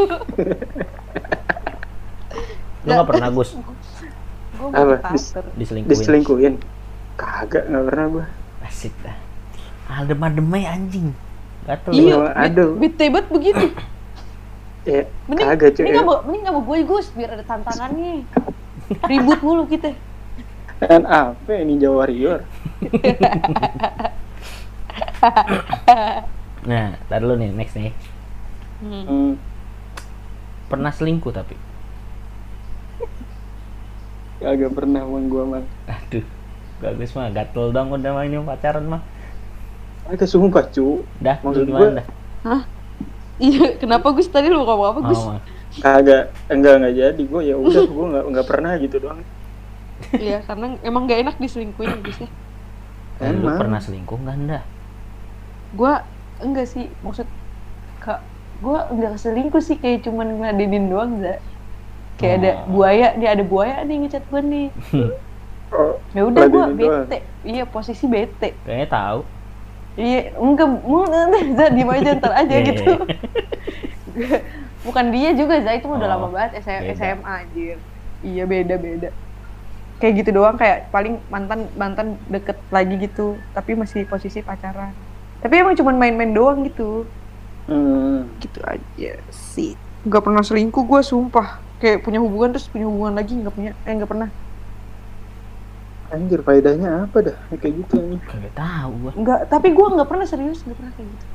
Lu nggak pernah Gus Gue Apa? motivator. diselingkuhin? diselingkuhin kagak nggak pernah gua Asik dah. Adem ademnya anjing. Gatel. Iya, aduh. bet- bete banget begitu. ya Mending, kagak cuy mending sama, mending sama gue Gus, biar ada tantangannya. Ribut mulu kita. kan apa ini Jawa Warrior Nah, tar dulu nih next nih. Hmm. hmm. Pernah selingkuh tapi. kagak pernah bang gua mah Aduh. Bagus mah gatel dong udah main ini pacaran mah. Kagak sumpah cu Dah, Maksud gua- dah? Iya, kenapa Gus tadi lu ngomong apa Gus? Oh, kagak enggak enggak jadi gua ya udah gua nggak nggak pernah gitu doang Iya, karena emang gak enak diselingkuhin ya Gus ya. Eh, lu pernah selingkuh nggak anda? Gue enggak sih, maksud kak gue enggak selingkuh sih kayak cuman ngeladenin doang za kayak ada Oh. buaya dia ada buaya nih ngecat gue nih oh, ya udah gue Ngeladenin doang. bete iya posisi bete Kayaknya tahu. Iya enggak mau za diem aja ntar aja Iya, gitu. bukan dia juga za itu udah Oh, lama banget SM. SMA anjir. Iya beda beda. Kayak gitu doang kayak paling mantan mantan deket lagi gitu tapi masih posisi pacaran. Tapi emang cuman main-main doang gitu. Hmm. gitu aja sih. Nggak pernah selingkuh gue sumpah. Kayak punya hubungan terus punya hubungan lagi nggak punya eh nggak pernah anjir faedahnya apa dah Ya kayak gitu Kagak tahu gua. nggak tapi gue nggak pernah serius nggak pernah kayak gitu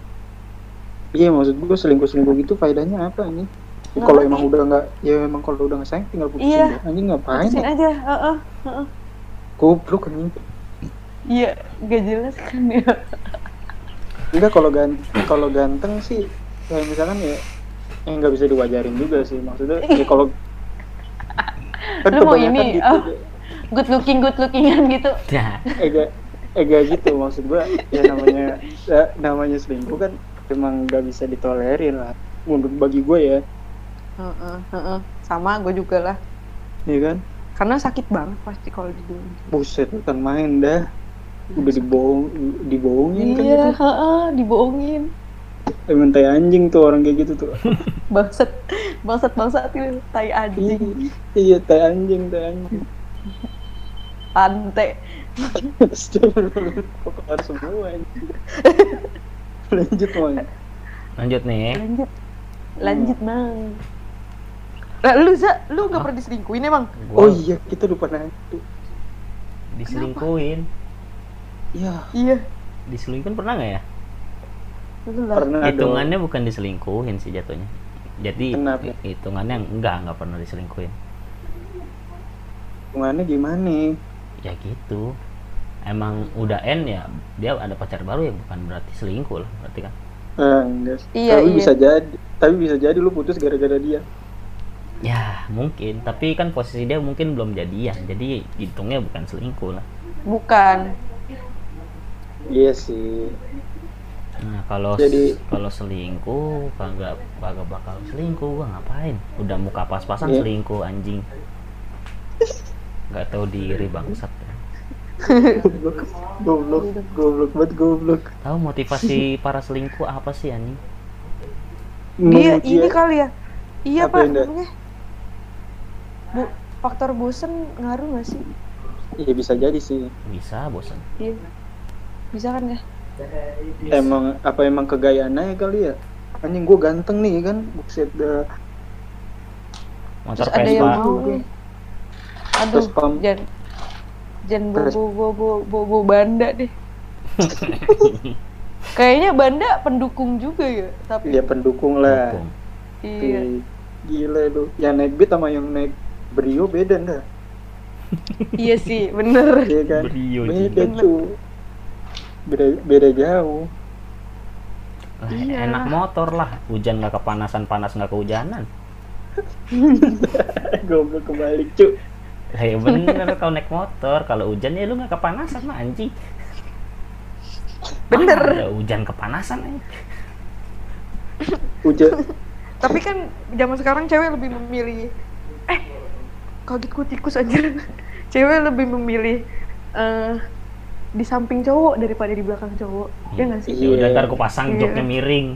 iya maksud gua selingkuh selingkuh gitu faedahnya apa nih Ya, Nggak kalau emang udah nggak ya emang kalau udah nggak sayang tinggal putusin Iya. deh. anjing ngapain putusin aja heeh heeh. goblok anjing iya gak jelas kan ya enggak kalau ganteng kalau ganteng sih kayak misalkan ya yang nggak bisa diwajarin juga sih maksudnya ya kalau kan Lu mau ini, gitu oh. Good looking good lookingan gitu. Nah, ega ega gitu maksud gua ya namanya ya, namanya selingkuh kan emang nggak bisa ditolerir lah menurut bagi gue ya. Heeh, heeh. sama gue juga lah. Iya kan? Karena sakit banget pasti kalau dibohongin. Buset bukan main dah. Udah dibohong dibohongin kan iya gitu. heeh, dibohongin. Emang tai anjing tuh orang kayak gitu tuh. Bangsat bangsat bangsat itu tai anjing. Iya tai anjing tai anjing ante kelar semua lanjut man lanjut nih. lanjut. Lanjut mang lah lu za lu nggak pernah diselingkuhin emang oh Gua iya kita lupa nanya tuh diselingkuhin. iya. Iya. Diselingkuhin pernah nggak ya? pernah. Dong. Hitungannya bukan diselingkuhin sih jatuhnya. Jadi Kenapa? hi- hitungannya enggak, enggak pernah diselingkuhin. hubungannya gimana Ya gitu. Emang udah end ya, dia ada pacar baru ya bukan berarti selingkuh lah, berarti kan. enggak Iya, tapi iya. bisa jadi tapi bisa jadi lu putus gara-gara dia Ya mungkin, tapi kan posisi dia mungkin belum jadian, jadi hitungnya bukan selingkuh lah. bukan iya sih Nah kalau Jadi- kalau selingkuh kagak kagak bakal selingkuh gua ngapain? Udah muka pas-pasan Iya. selingkuh anjing. Gak tahu diri bangsat. goblok. Goblok. Goblok banget goblok. Tahu motivasi para selingkuh apa sih anjing? dia. Memuji- ini kali ya. Iya Apa pak bu faktor bosen ngaruh nggak sih? Iya bisa jadi sih. Bisa bosan. iya. Bisa kan ya? Emang apa emang kegayaannya kali ya? Anjing gua ganteng nih kan? Buset dah. Motor terus ada yang mau nih aduh jangan jangan bobo bobo bobo banda deh. Kayaknya banda pendukung juga ya tapi dia pendukung lah. Dukung. iya. Gila lu. Yang naik beat sama yang naik brio beda nggak? Iya sih bener. Iya kan? Brio, beda Jing. cu. Beda beda jauh. Lah, Iya. Enak motor lah, hujan nggak kepanasan, panas nggak kehujanan. goblok kebalik cu ya bener kalau naik motor, kalau hujan ya lu nggak kepanasan mah anjing. bener Ada hujan kepanasan eh. hujan tapi kan zaman sekarang cewek lebih memilih eh kaget gue tikus aja cewek lebih memilih eh di samping cowok daripada di belakang cowok ya nggak sih Ya udah Iya. ntar aku pasang Iya. joknya miring.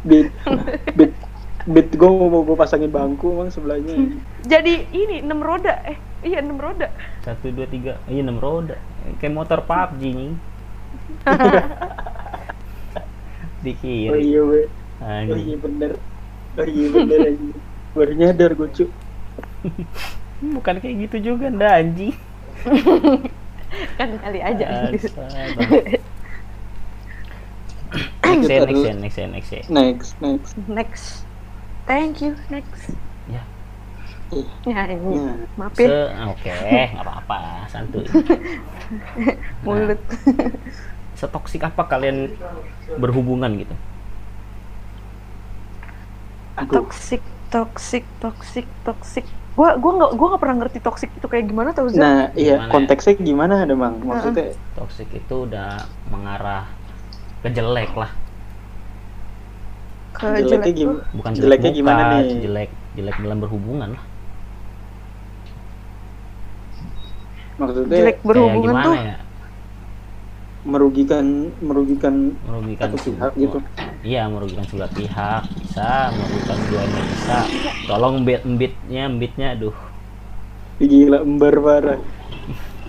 Bit, bit, bit gue mau gue pasangin bangku emang sebelahnya. jadi ini enam roda eh iya enam roda Satu dua tiga, iya enam roda. Kayak motor PUBG nih. Di Oh kiri. iya we, oh iya bener, oh iya bener anjing. Baru nyadar gue cu. Bukan kayak gitu juga, nda anjing. kan kali aja. Next next next next ya. Next, next. Thank you next Ya. ya ini Ya. maaf Se ya oke, nggak apa-apa, santuy. mulut Setoksik apa kalian berhubungan gitu? Toxic toxic toxic toxic gua gua nggak gua nggak pernah ngerti toxic itu kayak gimana tau Zak? nah iya Gimana ya? konteksnya gimana ada bang? Maksudnya Toxic itu udah mengarah ke jelek lah, ke jeleknya jelek gimana? bukan jelek Jeleknya muka, gimana nih? jelek jelek dalam berhubungan lah. Maksudnya jelek Kayak berhubungan gimana tuh ya? merugikan merugikan Merugikan satu pihak gitu. Iya, merugikan sebelah pihak, bisa, merugikan keduanya bisa. Tolong embit embitnya, embitnya, aduh. gila embar parah.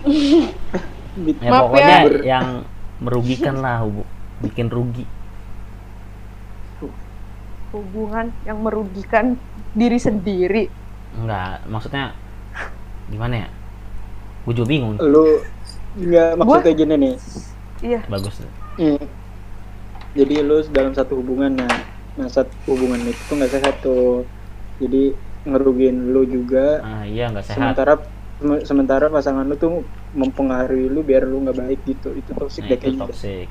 Ya Maaf pokoknya ya. yang merugikan lah, hubu- bikin rugi. Hubungan yang merugikan diri sendiri Enggak, maksudnya gimana ya? Gue juga bingung. lu nggak maksudnya gini nih. iya Bagus. Hmm. Jadi lu dalam satu hubungan nah, nah satu hubungan itu tuh nggak sehat tuh. Jadi ngerugiin lu juga. Ah, iya nggak sehat. Sementara sem- sementara pasangan lu tuh mempengaruhi lu biar lu nggak baik gitu. Itu toxic Nah, deh itu toxic.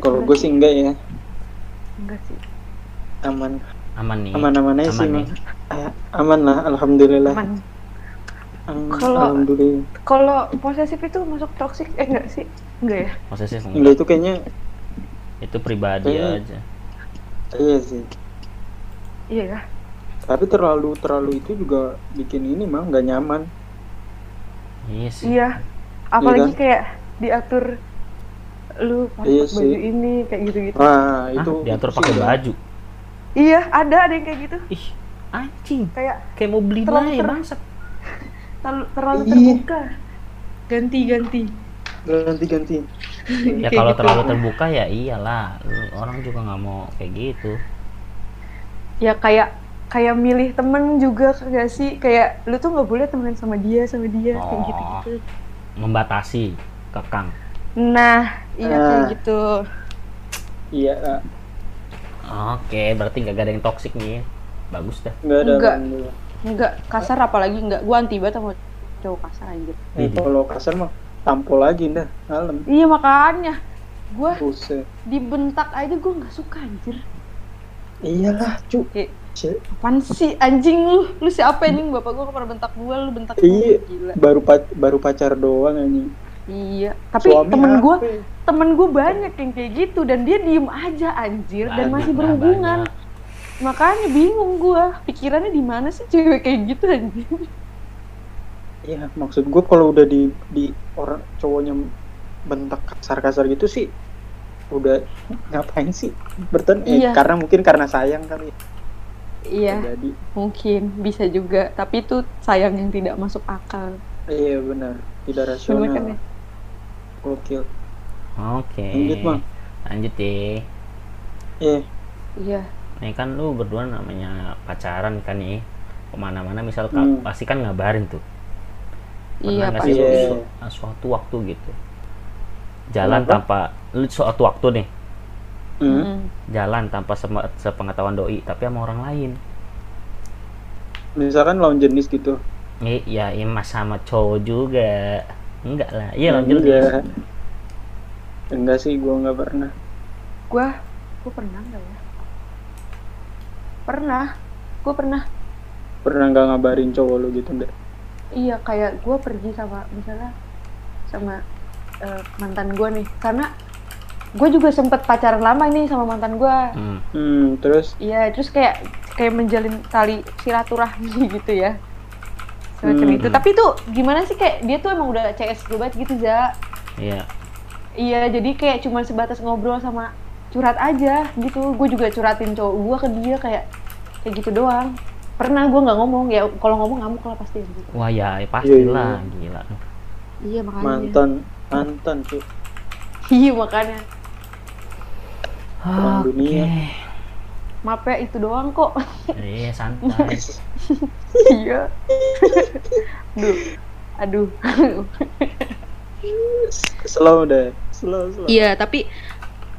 Kalau gue sih enggak ya. enggak sih Aman. Aman nih. Aman-aman aja sih, Aman Mang. Ah, Aman lah, alhamdulillah. aman Aman, Kalau- kalau posesif itu masuk toxic eh enggak sih enggak ya Posesif Enggak enggak. itu kayaknya Itu pribadi Kayaknya- aja. iya sih. iya ya Tapi terlalu terlalu itu juga bikin ini mah nggak nyaman. Iya sih. iya apalagi kan? kayak diatur lu pakai Iya baju sih. ini kayak gitu-gitu Wah, Hah, itu diatur itu pakai sih, baju. Iya ada ada yang kayak gitu Ih, anjing. kayak Kayak mau beli Terlalu ter- bangsat. terlalu, terlalu Iya. terbuka ganti-ganti ganti-ganti. Ya Kayak kalau gitu. terlalu terbuka ya iyalah. Orang juga nggak mau kayak gitu. ya kayak kayak milih temen juga gak sih kayak lu tuh nggak boleh temenan sama dia sama dia kayak Oh. gitu gitu Membatasi, kekang. nah iya kayak Ah. gitu Iya, ah, Oke, berarti nggak ada yang toksik nih. Bagus dah. nggak ada. Enggak. enggak kasar apalagi enggak gua anti banget sama cowok kasar anjir Eh, kalau kasar mah tampol lagi dah, malam. iya makanya gua Buset. dibentak aja gua nggak suka anjir Iyalah, cu. kayak apaan sih anjing lu lu siapa anjing bapak gua pernah bentak gua lu bentak gua Iya. gila Baru pac- baru pacar doang anjing. Iya tapi Suami temen gua temen gua banyak yang kayak gitu dan dia diem aja anjir dan Banyak masih lah, berhubungan banyak. makanya bingung gua pikirannya di mana sih cewek kayak gitu anjir Iya, maksud gue kalau udah di di orang cowoknya bentak kasar-kasar gitu sih udah ngapain sih berten eh, Iya. karena mungkin karena sayang kali ya. iya jadi mungkin bisa juga tapi itu sayang yang tidak masuk akal iya benar tidak Bener rasional kan ya? Gokil Oke. Lanjut, Bang. Lanjut deh. eh iya Nih kan lu berdua namanya pacaran kan nih. Ke mana-mana misal Hmm. pasti kan ngabarin tuh. iya nggak pasti Iya. su- suatu waktu gitu. Jalan Kenapa? tanpa lu suatu waktu nih, hmm. Mm-mm. jalan tanpa sema- sepengetahuan doi tapi sama orang lain. misalkan lawan jenis gitu Eh, ya emas sama cowok juga. Enggak lah. Iya lanjut enggak. enggak sih gue nggak pernah. Gua gua pernah nggak ya? Pernah. Gua pernah. Pernah nggak ngabarin cowok lu gitu enggak iya kayak gua pergi sama misalnya sama eh, mantan gua nih. Karena gue juga sempet pacaran lama nih sama mantan gua. Hmm. hmm, terus? Iya terus kayak kayak menjalin tali silaturahmi gitu ya semacam Hmm. itu tapi tuh gimana sih kayak dia tuh emang udah CS banget gitu za Iya. iya jadi kayak cuma sebatas ngobrol sama curhat aja gitu gue juga curhatin cowok gue ke dia kayak kayak gitu doang pernah gue nggak ngomong ya kalau ngomong ngamuk lah pasti gitu Wah ya pastilah gila. iya makanya mantan mantan tuh iya makanya Perang Oke. dunia. maaf ya itu doang kok Iya santai. iya. Aduh. Aduh. Slow deh. Slow slow. Iya tapi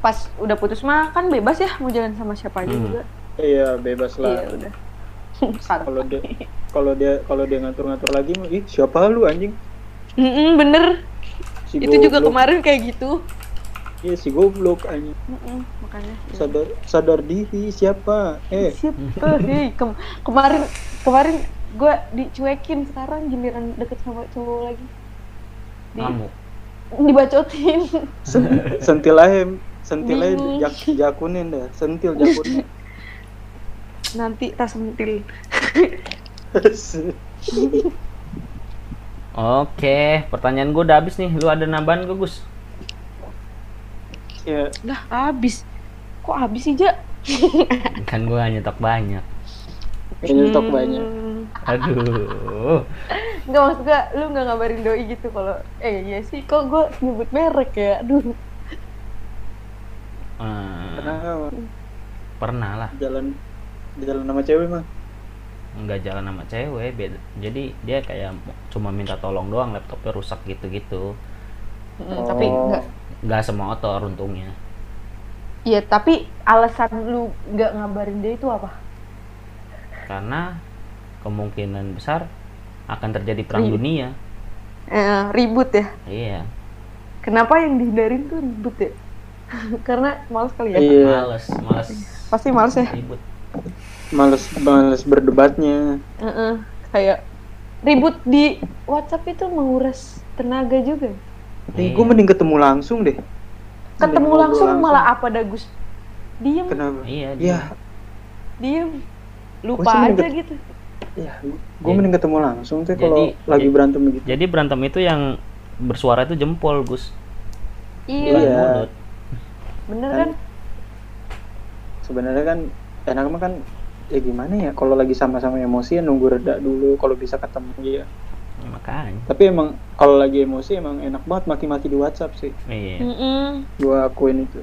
pas udah putus mah kan bebas ya mau jalan sama siapa aja Hmm. juga. Iya bebas iya lah udah. Santai. kalau dia kalau dia kalau dia ngatur-ngatur lagi mah ih siapa lu anjing? Mm-mm, bener. Si itu juga goblok. kemarin kayak gitu. Iya si goblok anjing. Mm-mm, makanya sadar sadar diri siapa? Eh. Siapa? Hei Kem- kemarin kemarin gue dicuekin sekarang giliran deket sama cowok lagi Di- Kamu. dibacotin sen- sentil aja sentil aja jak, jakunin dah sentil jakunin nanti tas mentil Oke, pertanyaan gue udah habis nih. Lu ada nambahan gak Gus? ya lah habis kok habis sih ja Kan gue nyetok banyak. Kayaknya stok banyak Hmm, Aduh. nggak maksud gue lu nggak ngabarin doi gitu kalau eh iya sih kok gue nyebut merek ya aduh Eh, pernah pernah lah. jalan jalan sama cewek mah Nggak jalan sama cewek. Beda. Jadi dia kayak cuma minta tolong doang laptopnya rusak gitu-gitu. Mm, tapi Oh. nggak Nggak semotor untungnya. iya tapi alasan lu nggak ngabarin dia itu apa Karena kemungkinan besar akan terjadi perang Ribut. dunia. eh, ribut ya Iya. kenapa yang dihindarin tuh ribut ya karena males kali ya iya Males, males. pasti males ya Ribut. males males berdebatnya Heeh, kayak ribut di WhatsApp itu menguras tenaga juga. eh Iya. gue mending ketemu langsung deh Ketemu ngobrol langsung, malah apa Dagus? Diem, kenapa Iya, ya diem. Lupa aja gitu. ya gue mending ketemu langsung tuh kalau lagi jadi- berantem gitu Jadi berantem itu yang bersuara itu jempol, Gus. Iya, Iya. bener Kan- kan? sebenarnya kan enak mah kan ya gimana ya kalau lagi sama-sama emosi ya nunggu reda dulu kalau bisa ketemu ya Ya, makanya. tapi emang kalau lagi emosi emang enak banget maki-maki di WhatsApp sih Iya. Gua akuin itu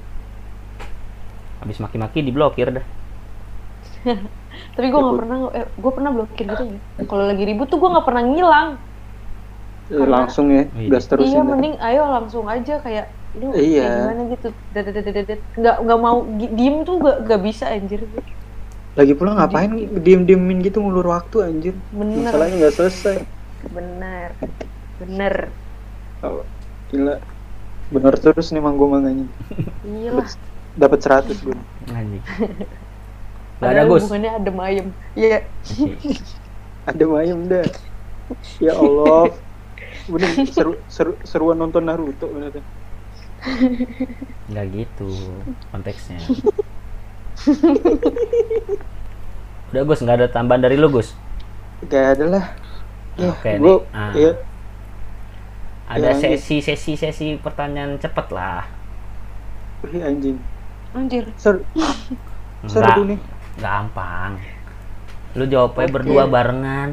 Habis maki-maki diblokir dah. Tapi gue nggak pernah, eh, gue pernah blokir gitu ya. Kalau lagi ribut tuh gue nggak pernah ngilang. Eh, Karena- langsung ya Iya. gas terusin iya, mending ayo langsung aja kayak lu Iya. kayak gimana gitu. Nggak nggak mau diem tuh gak, gak bisa anjir. lagi pula ngapain diem diemin gitu ngulur waktu anjir Bener, masalahnya nggak selesai bener, bener. oh, gila bener terus nih manggo manganya Iya dapat 100 gue Anjing. Gak ada, Gus. hubungannya adem ayem. Iya. ada mayem dah ya Allah bener seru, seru seruan nonton Naruto bener tuh. Gitu konteksnya. Udah Gus, nggak ada tambahan dari lu Gus. gak ada lah ya Oke nih. gue Ah. ya Ada Ya, lanjut. sesi sesi sesi pertanyaan cepet lah. Ih, anjing Anjir. seru Nggak, seru nih gampang. Lu jawabnya Oke. berdua barengan.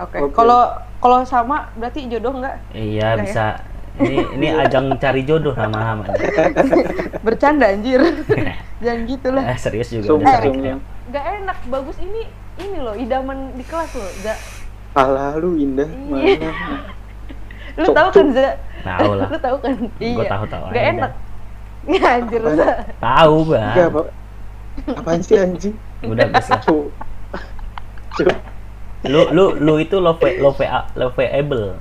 Oke. Oke. Kalau kalau sama berarti jodoh nggak? Iya ya? bisa. Ini ini ajang cari jodoh lama-lama. Bercanda anjir. Jangan gitu lah. Eh, serius juga Sumpah, udah ya. Gak enak. Bagus ini ini loh idaman di kelas loh. Gak. Alah lu indah Iya. mana Lu Cok, tahu kan Za? Tahu lah. Lu tahu kan? Tahu tahu. Gak enak. Nggak anjir. Tahu bang. Enggak apaan sih anjing Udah. Cuk. Cuk. Lu lu lu itu love love loveable.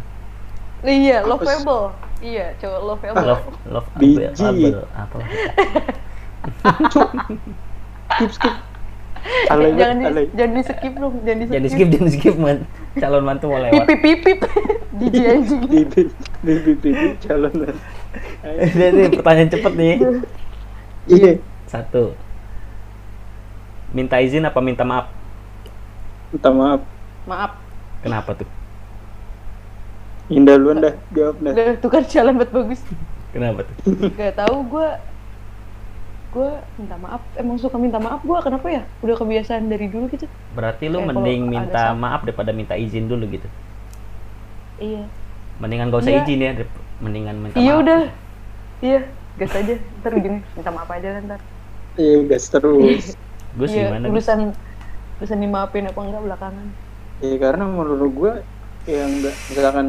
Iya, sih? lovable. Iya, cowok lovable. Love love Biji. apa? skip skip alay jangan di, alay jangan di skip dong, jangan di skip. Jadi skip jangan skip man. Calon mantu mau lewat. Pipip pipip. Jijik anjing. bibi bibi calon Ini nih pertanyaan cepet nih. iya Satu. Minta izin apa minta maaf? minta maaf Maaf. Kenapa tuh? Indah lu dah jawab dah. Udah tuh kan jalan buat bagus. Kenapa tuh? Gak tahu gue gue minta maaf emang suka minta maaf gue kenapa ya udah kebiasaan dari dulu gitu Berarti lu Kayak mending minta maaf daripada minta izin dulu gitu. iya Mendingan gak usah Iya. izin ya, mendingan minta iya maaf. udah iya gas aja ntar ujungnya minta maaf aja kan ntar Iya gas terus. Gus iya gimana? Gus? urusan urusan dimaafin apa enggak belakangan Iya karena menurut gue yang enggak misalkan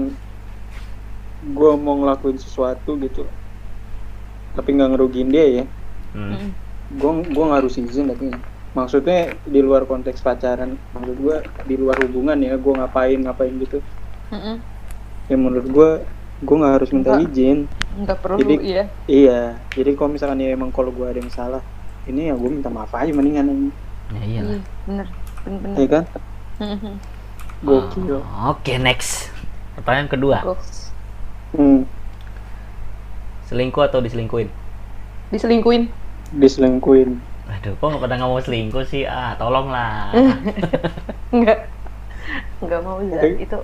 gue mau ngelakuin sesuatu gitu tapi nggak ngerugiin dia ya Hmm. Mm. gue gue nggak harus izin tapi maksudnya di luar konteks pacaran maksud gue di luar hubungan ya gue ngapain ngapain gitu Mm-mm. ya menurut gue gue nggak harus minta Enggak. izin nggak perlu Jadi- iya iya jadi kalau misalkan ya emang kalau gue ada yang salah ini ya gue minta maaf aja mendingan ini Ya iyalah. iya bener bener bener ya kan Mm-mm. gokil Oh, Oke, next. Pertanyaan kedua. Goks. hmm, Selingkuh atau diselingkuhin? diselingkuin diselingkuin Aduh, kok nggak pada ngomong selingkuh sih? Ah, tolonglah. enggak enggak mau Zak. Oke. itu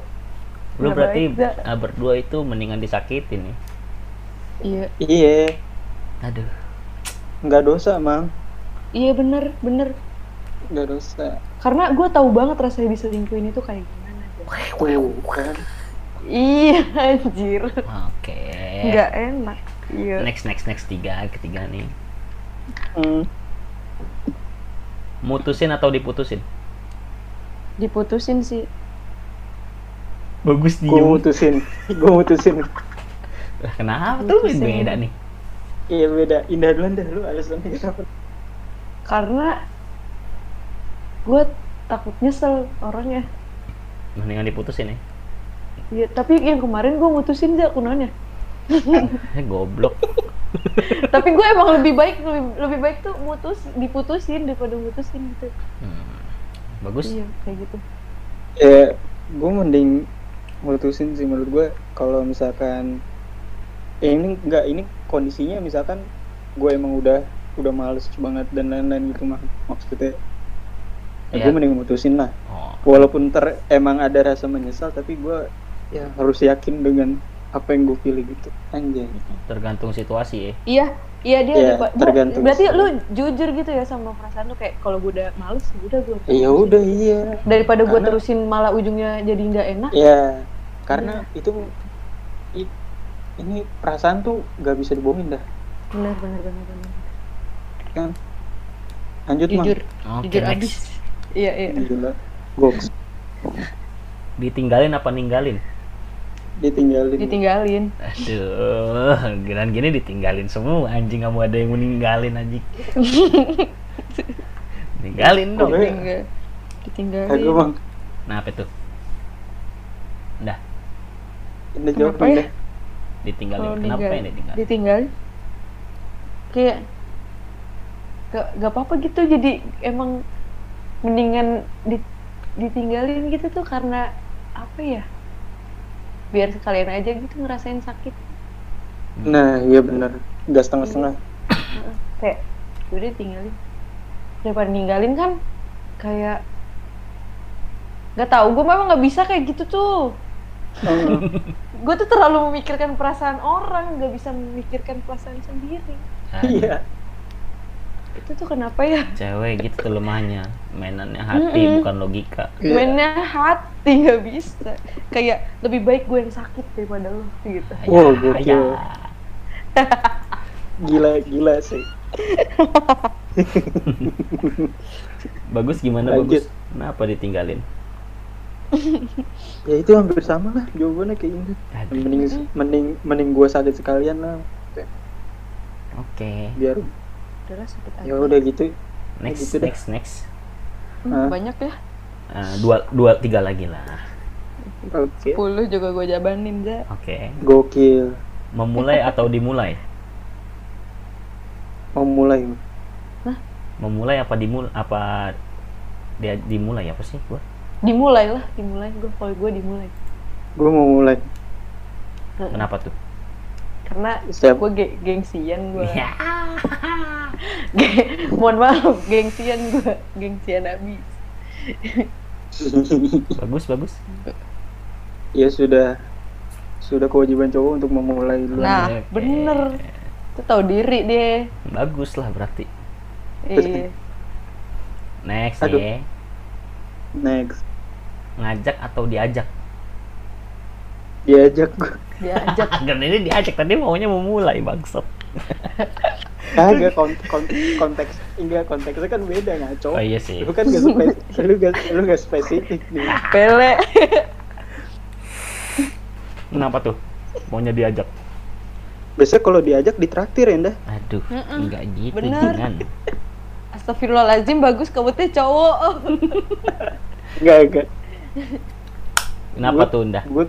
Lu Nggak berarti baik, ah, berdua itu mendingan disakitin nih. iya iya Aduh. Nggak dosa mang. Iya bener bener. Nggak dosa. Karena gue tahu banget rasanya diselingkuhin itu kayak gimana kan iya anjir. Oke. nggak enak iya. Next, next, next. Tiga, ketiga nih. hmm. Mutusin atau diputusin? diputusin sih. Bagus gue mutusin. Gue mutusin. Lah, Kenapa tuh? Beda nih? Iya beda indah duluan dah lu alasannya kenapa karena gue takut nyesel orangnya Mendingan diputusin ya. Iya, tapi yang kemarin gue mutusin aja kunanya. Eh, goblok. tapi gue emang lebih baik lebih, lebih baik tuh mutus diputusin daripada mutusin gitu. Hmm. Bagus. Iya, kayak gitu. ya gue mending mutusin sih menurut gue kalau misalkan eh, ini enggak ini kondisinya misalkan gue emang udah udah males banget dan lain-lain gitu mah maksudnya ya, Iya. gue mending mutusin lah Oh, walaupun ter emang ada rasa menyesal tapi gue ya harus yakin dengan apa yang gue pilih gitu anjay tergantung situasi ya. Iya, iya dia Iya, ada- tergantung Berarti sih. lu jujur gitu ya sama perasaan lu kayak kalau gue udah males udah gue. ya udah iya Daripada gue terusin malah ujungnya jadi nggak enak. ya karena itu i- ini perasaan tuh gak bisa dibohongin dah Benar, benar, benar, benar. kan lanjut mah Jujur, Oke, jujur next. abis. Iya, iya. gila goks Ditinggalin apa ninggalin? ditinggalin Ditinggalin. Aduh, giliran gini ditinggalin semua anjing kamu ada yang meninggalin anjing. Tinggalin dong. Ditinggal. Ditinggalin. Kagak bang Nah, apa tuh? Udah, Indah jawab Kenapa ya? Indah ditinggalin. Kalau Kenapa ninggal- ini ditinggalin? ditinggalin kayak gak gak apa apa gitu. Jadi emang mendingan di- ditinggalin gitu tuh karena apa ya? Biar sekalian aja gitu ngerasain sakit. Nah iya bener. Gak setengah-setengah. Heeh. kayak udah tinggalin daripada ninggalin kan kayak nggak tahu gue memang nggak bisa kayak gitu tuh. Oh, gue tuh terlalu memikirkan perasaan orang nggak bisa memikirkan perasaan sendiri Aduh, iya itu tuh kenapa ya Cewek gitu tuh lemahnya. Mainannya hati Mm-mm. bukan logika. Iya. mainnya hati nggak bisa kayak lebih baik gue yang sakit daripada lo gitu Wow, Ya, gokil. ya. gila gila sih Bagus gimana Lanjut. bagus? Kenapa ditinggalin? ya itu hampir sama lah jawabannya kayak gitu mending mending mending gua sakit sekalian lah Oke. biar sakit aja ya udah gitu Next, gitu dah. next, next. Hmm, banyak ya Ah, dua, dua, tiga lagi lah. oke 10 juga gue jabanin za Oke. gokil Memulai atau dimulai? mau mulai Memulai apa dimul apa dia dimulai apa sih gua? Dimulai lah dimulai gue kalau gue dimulai gua mau mulai Kenapa tuh? karena Siap. gue ge gengsian gue Ya. Ge- mohon maaf gengsian gue gengsian abis Bagus, bagus. ya sudah sudah kewajiban cowok untuk memulai duluan. Nah, Oke. bener. Itu tahu diri dia. bagus lah berarti Iya. next Aduh. nih Next. Ngajak atau diajak Diajak. Diajak. kan ini diajak tadi maunya memulai bangsat Kagak kon- kon- konteks enggak konteksnya kan beda ngaco. oh iya sih Lu kan gak spesifik, lu gak, lu gak spesifik nih. Pele. kenapa tuh maunya diajak Biasanya kalau diajak ditraktir ya, dah. aduh Mm-mm. enggak gitu Bener. jangan Astagfirullahaladzim bagus kamu teh cowok. Enggak, enggak. Kenapa Gua- tuh ndah Gue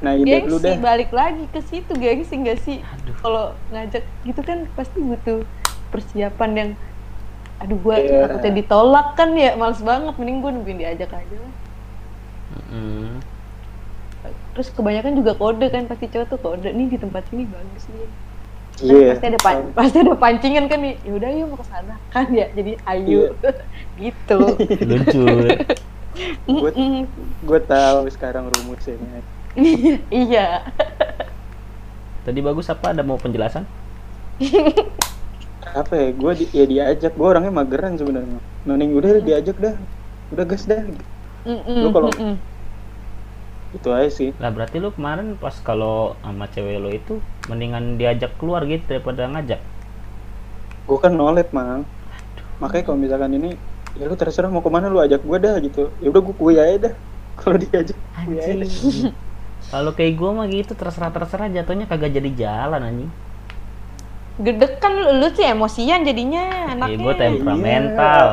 Nah, ide lu gengsi dah. balik lagi ke situ gengsi nggak sih? Kalau ngajak gitu kan pasti butuh persiapan yang aduh gua Iya. takutnya ditolak kan ya males banget. Mending gua nungguin diajak aja lah. Mm-mm. terus kebanyakan juga kode kan pasti cowok tuh kode nih di tempat ini bagus nih. Kan Iya. pasti ada pan- pasti ada pancingan kan nih. Yaudah yuk mau ke sana. Kan ya jadi ayo. Gitu. Luncur Gue gue tahu sekarang rumusnya. iya tadi bagus apa ada mau penjelasan Apa ya? Gue di, ya diajak. Gue orangnya mageran sebenarnya. Mending udah diajak dah. Udah gas dah. Lu kalau-. Itu aja sih. lah berarti lu kemarin pas kalau sama cewek lo itu mendingan diajak keluar gitu daripada ngajak Gue kan nolet, Mang. Makanya kalau misalkan ini ya lu terserah mau ke mana lu ajak gue dah gitu. Ya udah gue kuy aja dah. Kalau diajak kuy aja. Kalau kayak gua mah gitu terserah-terserah jatuhnya kagak jadi jalan anjing. Gedek kan lu, lu sih emosian jadinya Iya, anaknya. gua temperamental.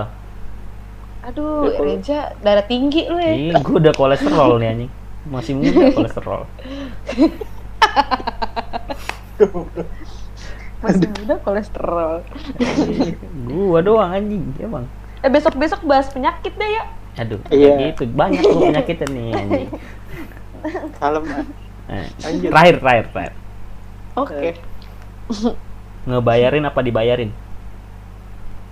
Aduh, Ya, Reja darah tinggi lu ya. Iya, gua udah kolesterol nih anjing. Masih muda kolesterol. Masih muda kolesterol. gua doang anjing, emang. Eh besok-besok bahas penyakit deh ya. Aduh, Iya. kayak gitu. Banyak lu penyakitnya nih anjing. Kalem. Eh, Lanjut. terakhir, terakhir, terakhir. Oke. Ngebayarin apa dibayarin?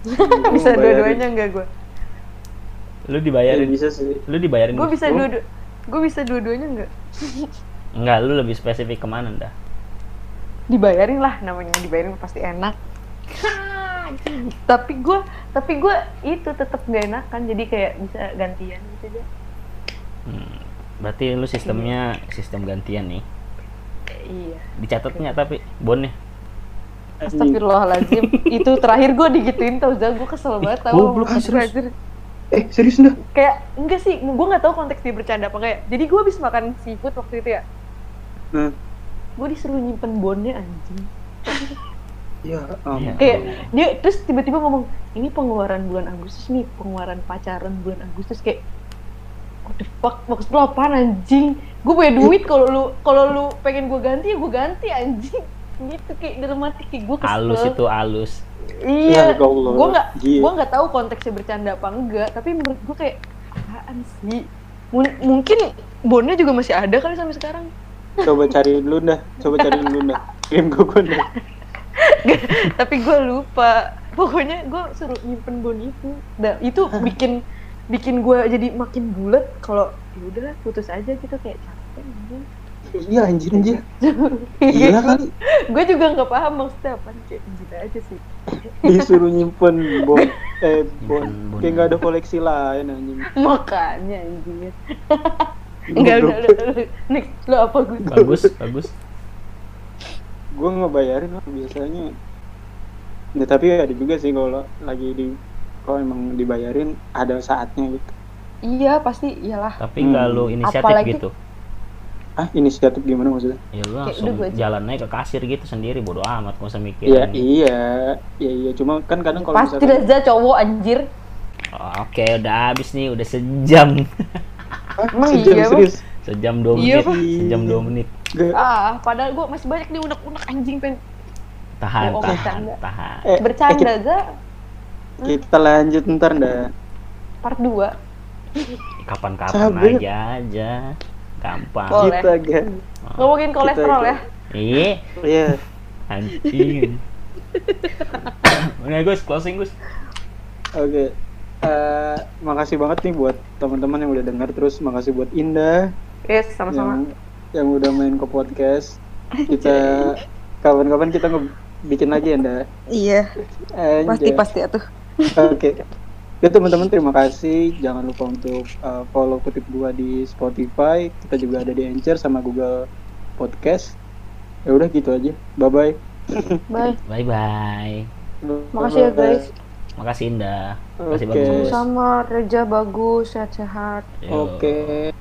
Bisa dua-duanya enggak gue? Lu Ya, dibayarin. bisa sih. Lu dibayarin. Gue bisa Oh. dua Gue bisa dua-duanya enggak? Enggak, lu lebih spesifik ke mana dah? Dibayarin lah namanya dibayarin pasti enak. tapi gue tapi gue itu tetap gak enakan jadi kayak bisa gantian gitu aja. Hmm, berarti lu sistemnya sistem gantian nih. Iya. Dicatat nggak tapi bonnya? Astagfirullahaladzim itu terakhir gue digituin tau Zal gue kesel banget tau goblok, sama serius? supervisor. Eh, serius dah. kayak enggak sih gue nggak tahu konteks dia bercanda apa kayak jadi gue habis makan seafood waktu itu ya Nah, gue disuruh nyimpen bonnya anjing ya Iya. kayak dia terus tiba-tiba ngomong ini pengeluaran bulan Agustus nih pengeluaran pacaran bulan Agustus kayak what the fuck maksud lo apaan anjing gue punya duit kalau lu kalau lu pengen gue ganti ya gue ganti anjing gitu kayak dalam hati kayak gue kesel Alus itu alus. iya Ya Allah, gue nggak gue nggak tahu konteksnya bercanda apa enggak tapi menurut gue kayak apaan sih Mun- mungkin bonnya juga masih ada kali sampai sekarang Coba cari dulu dah. Coba cari dulu dah. Kirim gue dah. tapi gue lupa pokoknya gue suruh nyimpen bon itu dan itu bikin bikin gue jadi makin bulat kalau ya udahlah putus aja gitu kayak capek anjing. Iya anjir anjir. Gila kali. gue juga nggak paham maksudnya apa kayak gitu aja sih Disuruh nyimpen bon eh bon. Kayak nggak ada koleksi lain anjing. makanya anjing enggak udah udah udah. next lo apa gue Bagus, bagus. Gue ngebayarin lah biasanya. Nah, tapi ada juga sih kalau lagi di kalau emang dibayarin ada saatnya gitu. iya pasti iyalah Tapi Hmm. nggak lu inisiatif Apalagi- gitu. Ah, inisiatif gimana maksudnya? Ya lu Kayak langsung udah aja. jalan aja ke kasir gitu sendiri bodo amat nggak usah mikir. Iya, iya. Iya, iya. Cuma kan kadang kalau pasti misalkan Reza cowok anjir Oke, udah habis nih, udah sejam. Emang sejam iya, Bang? serius. Sejam dua Iya, menit. Pak. Sejam dua menit. Ah padahal gue masih banyak nih unek-unek anjing pengen Tahan, Bohong, tahan, bercanda. tahan. eh, eh, bercanda kita, Za kita lanjut ntar dah. part 2 Kapan-kapan aja aja. Gampang. Boleh. Kita gan. ngomongin kolesterol Kita- ya Iya, Iya. anjing. Oke, Gus, closing, Gus. Oke. Eh, makasih banget nih buat teman-teman yang udah dengar terus makasih buat Indah yes sama-sama yang yang udah main ke podcast. Kita kapan-kapan kita bikin lagi ya, Nda. Iya, pasti Anjay. pasti atuh. Oke. Ya teman-teman terima kasih. Jangan lupa untuk uh, follow kutip dua di Spotify. Kita juga ada di Anchor sama Google Podcast. Ya udah gitu aja. Bye bye. Bye. bye bye Makasih ya guys. makasih Indah makasih Oke. bagus Sama Reja bagus, sehat-sehat. Oke.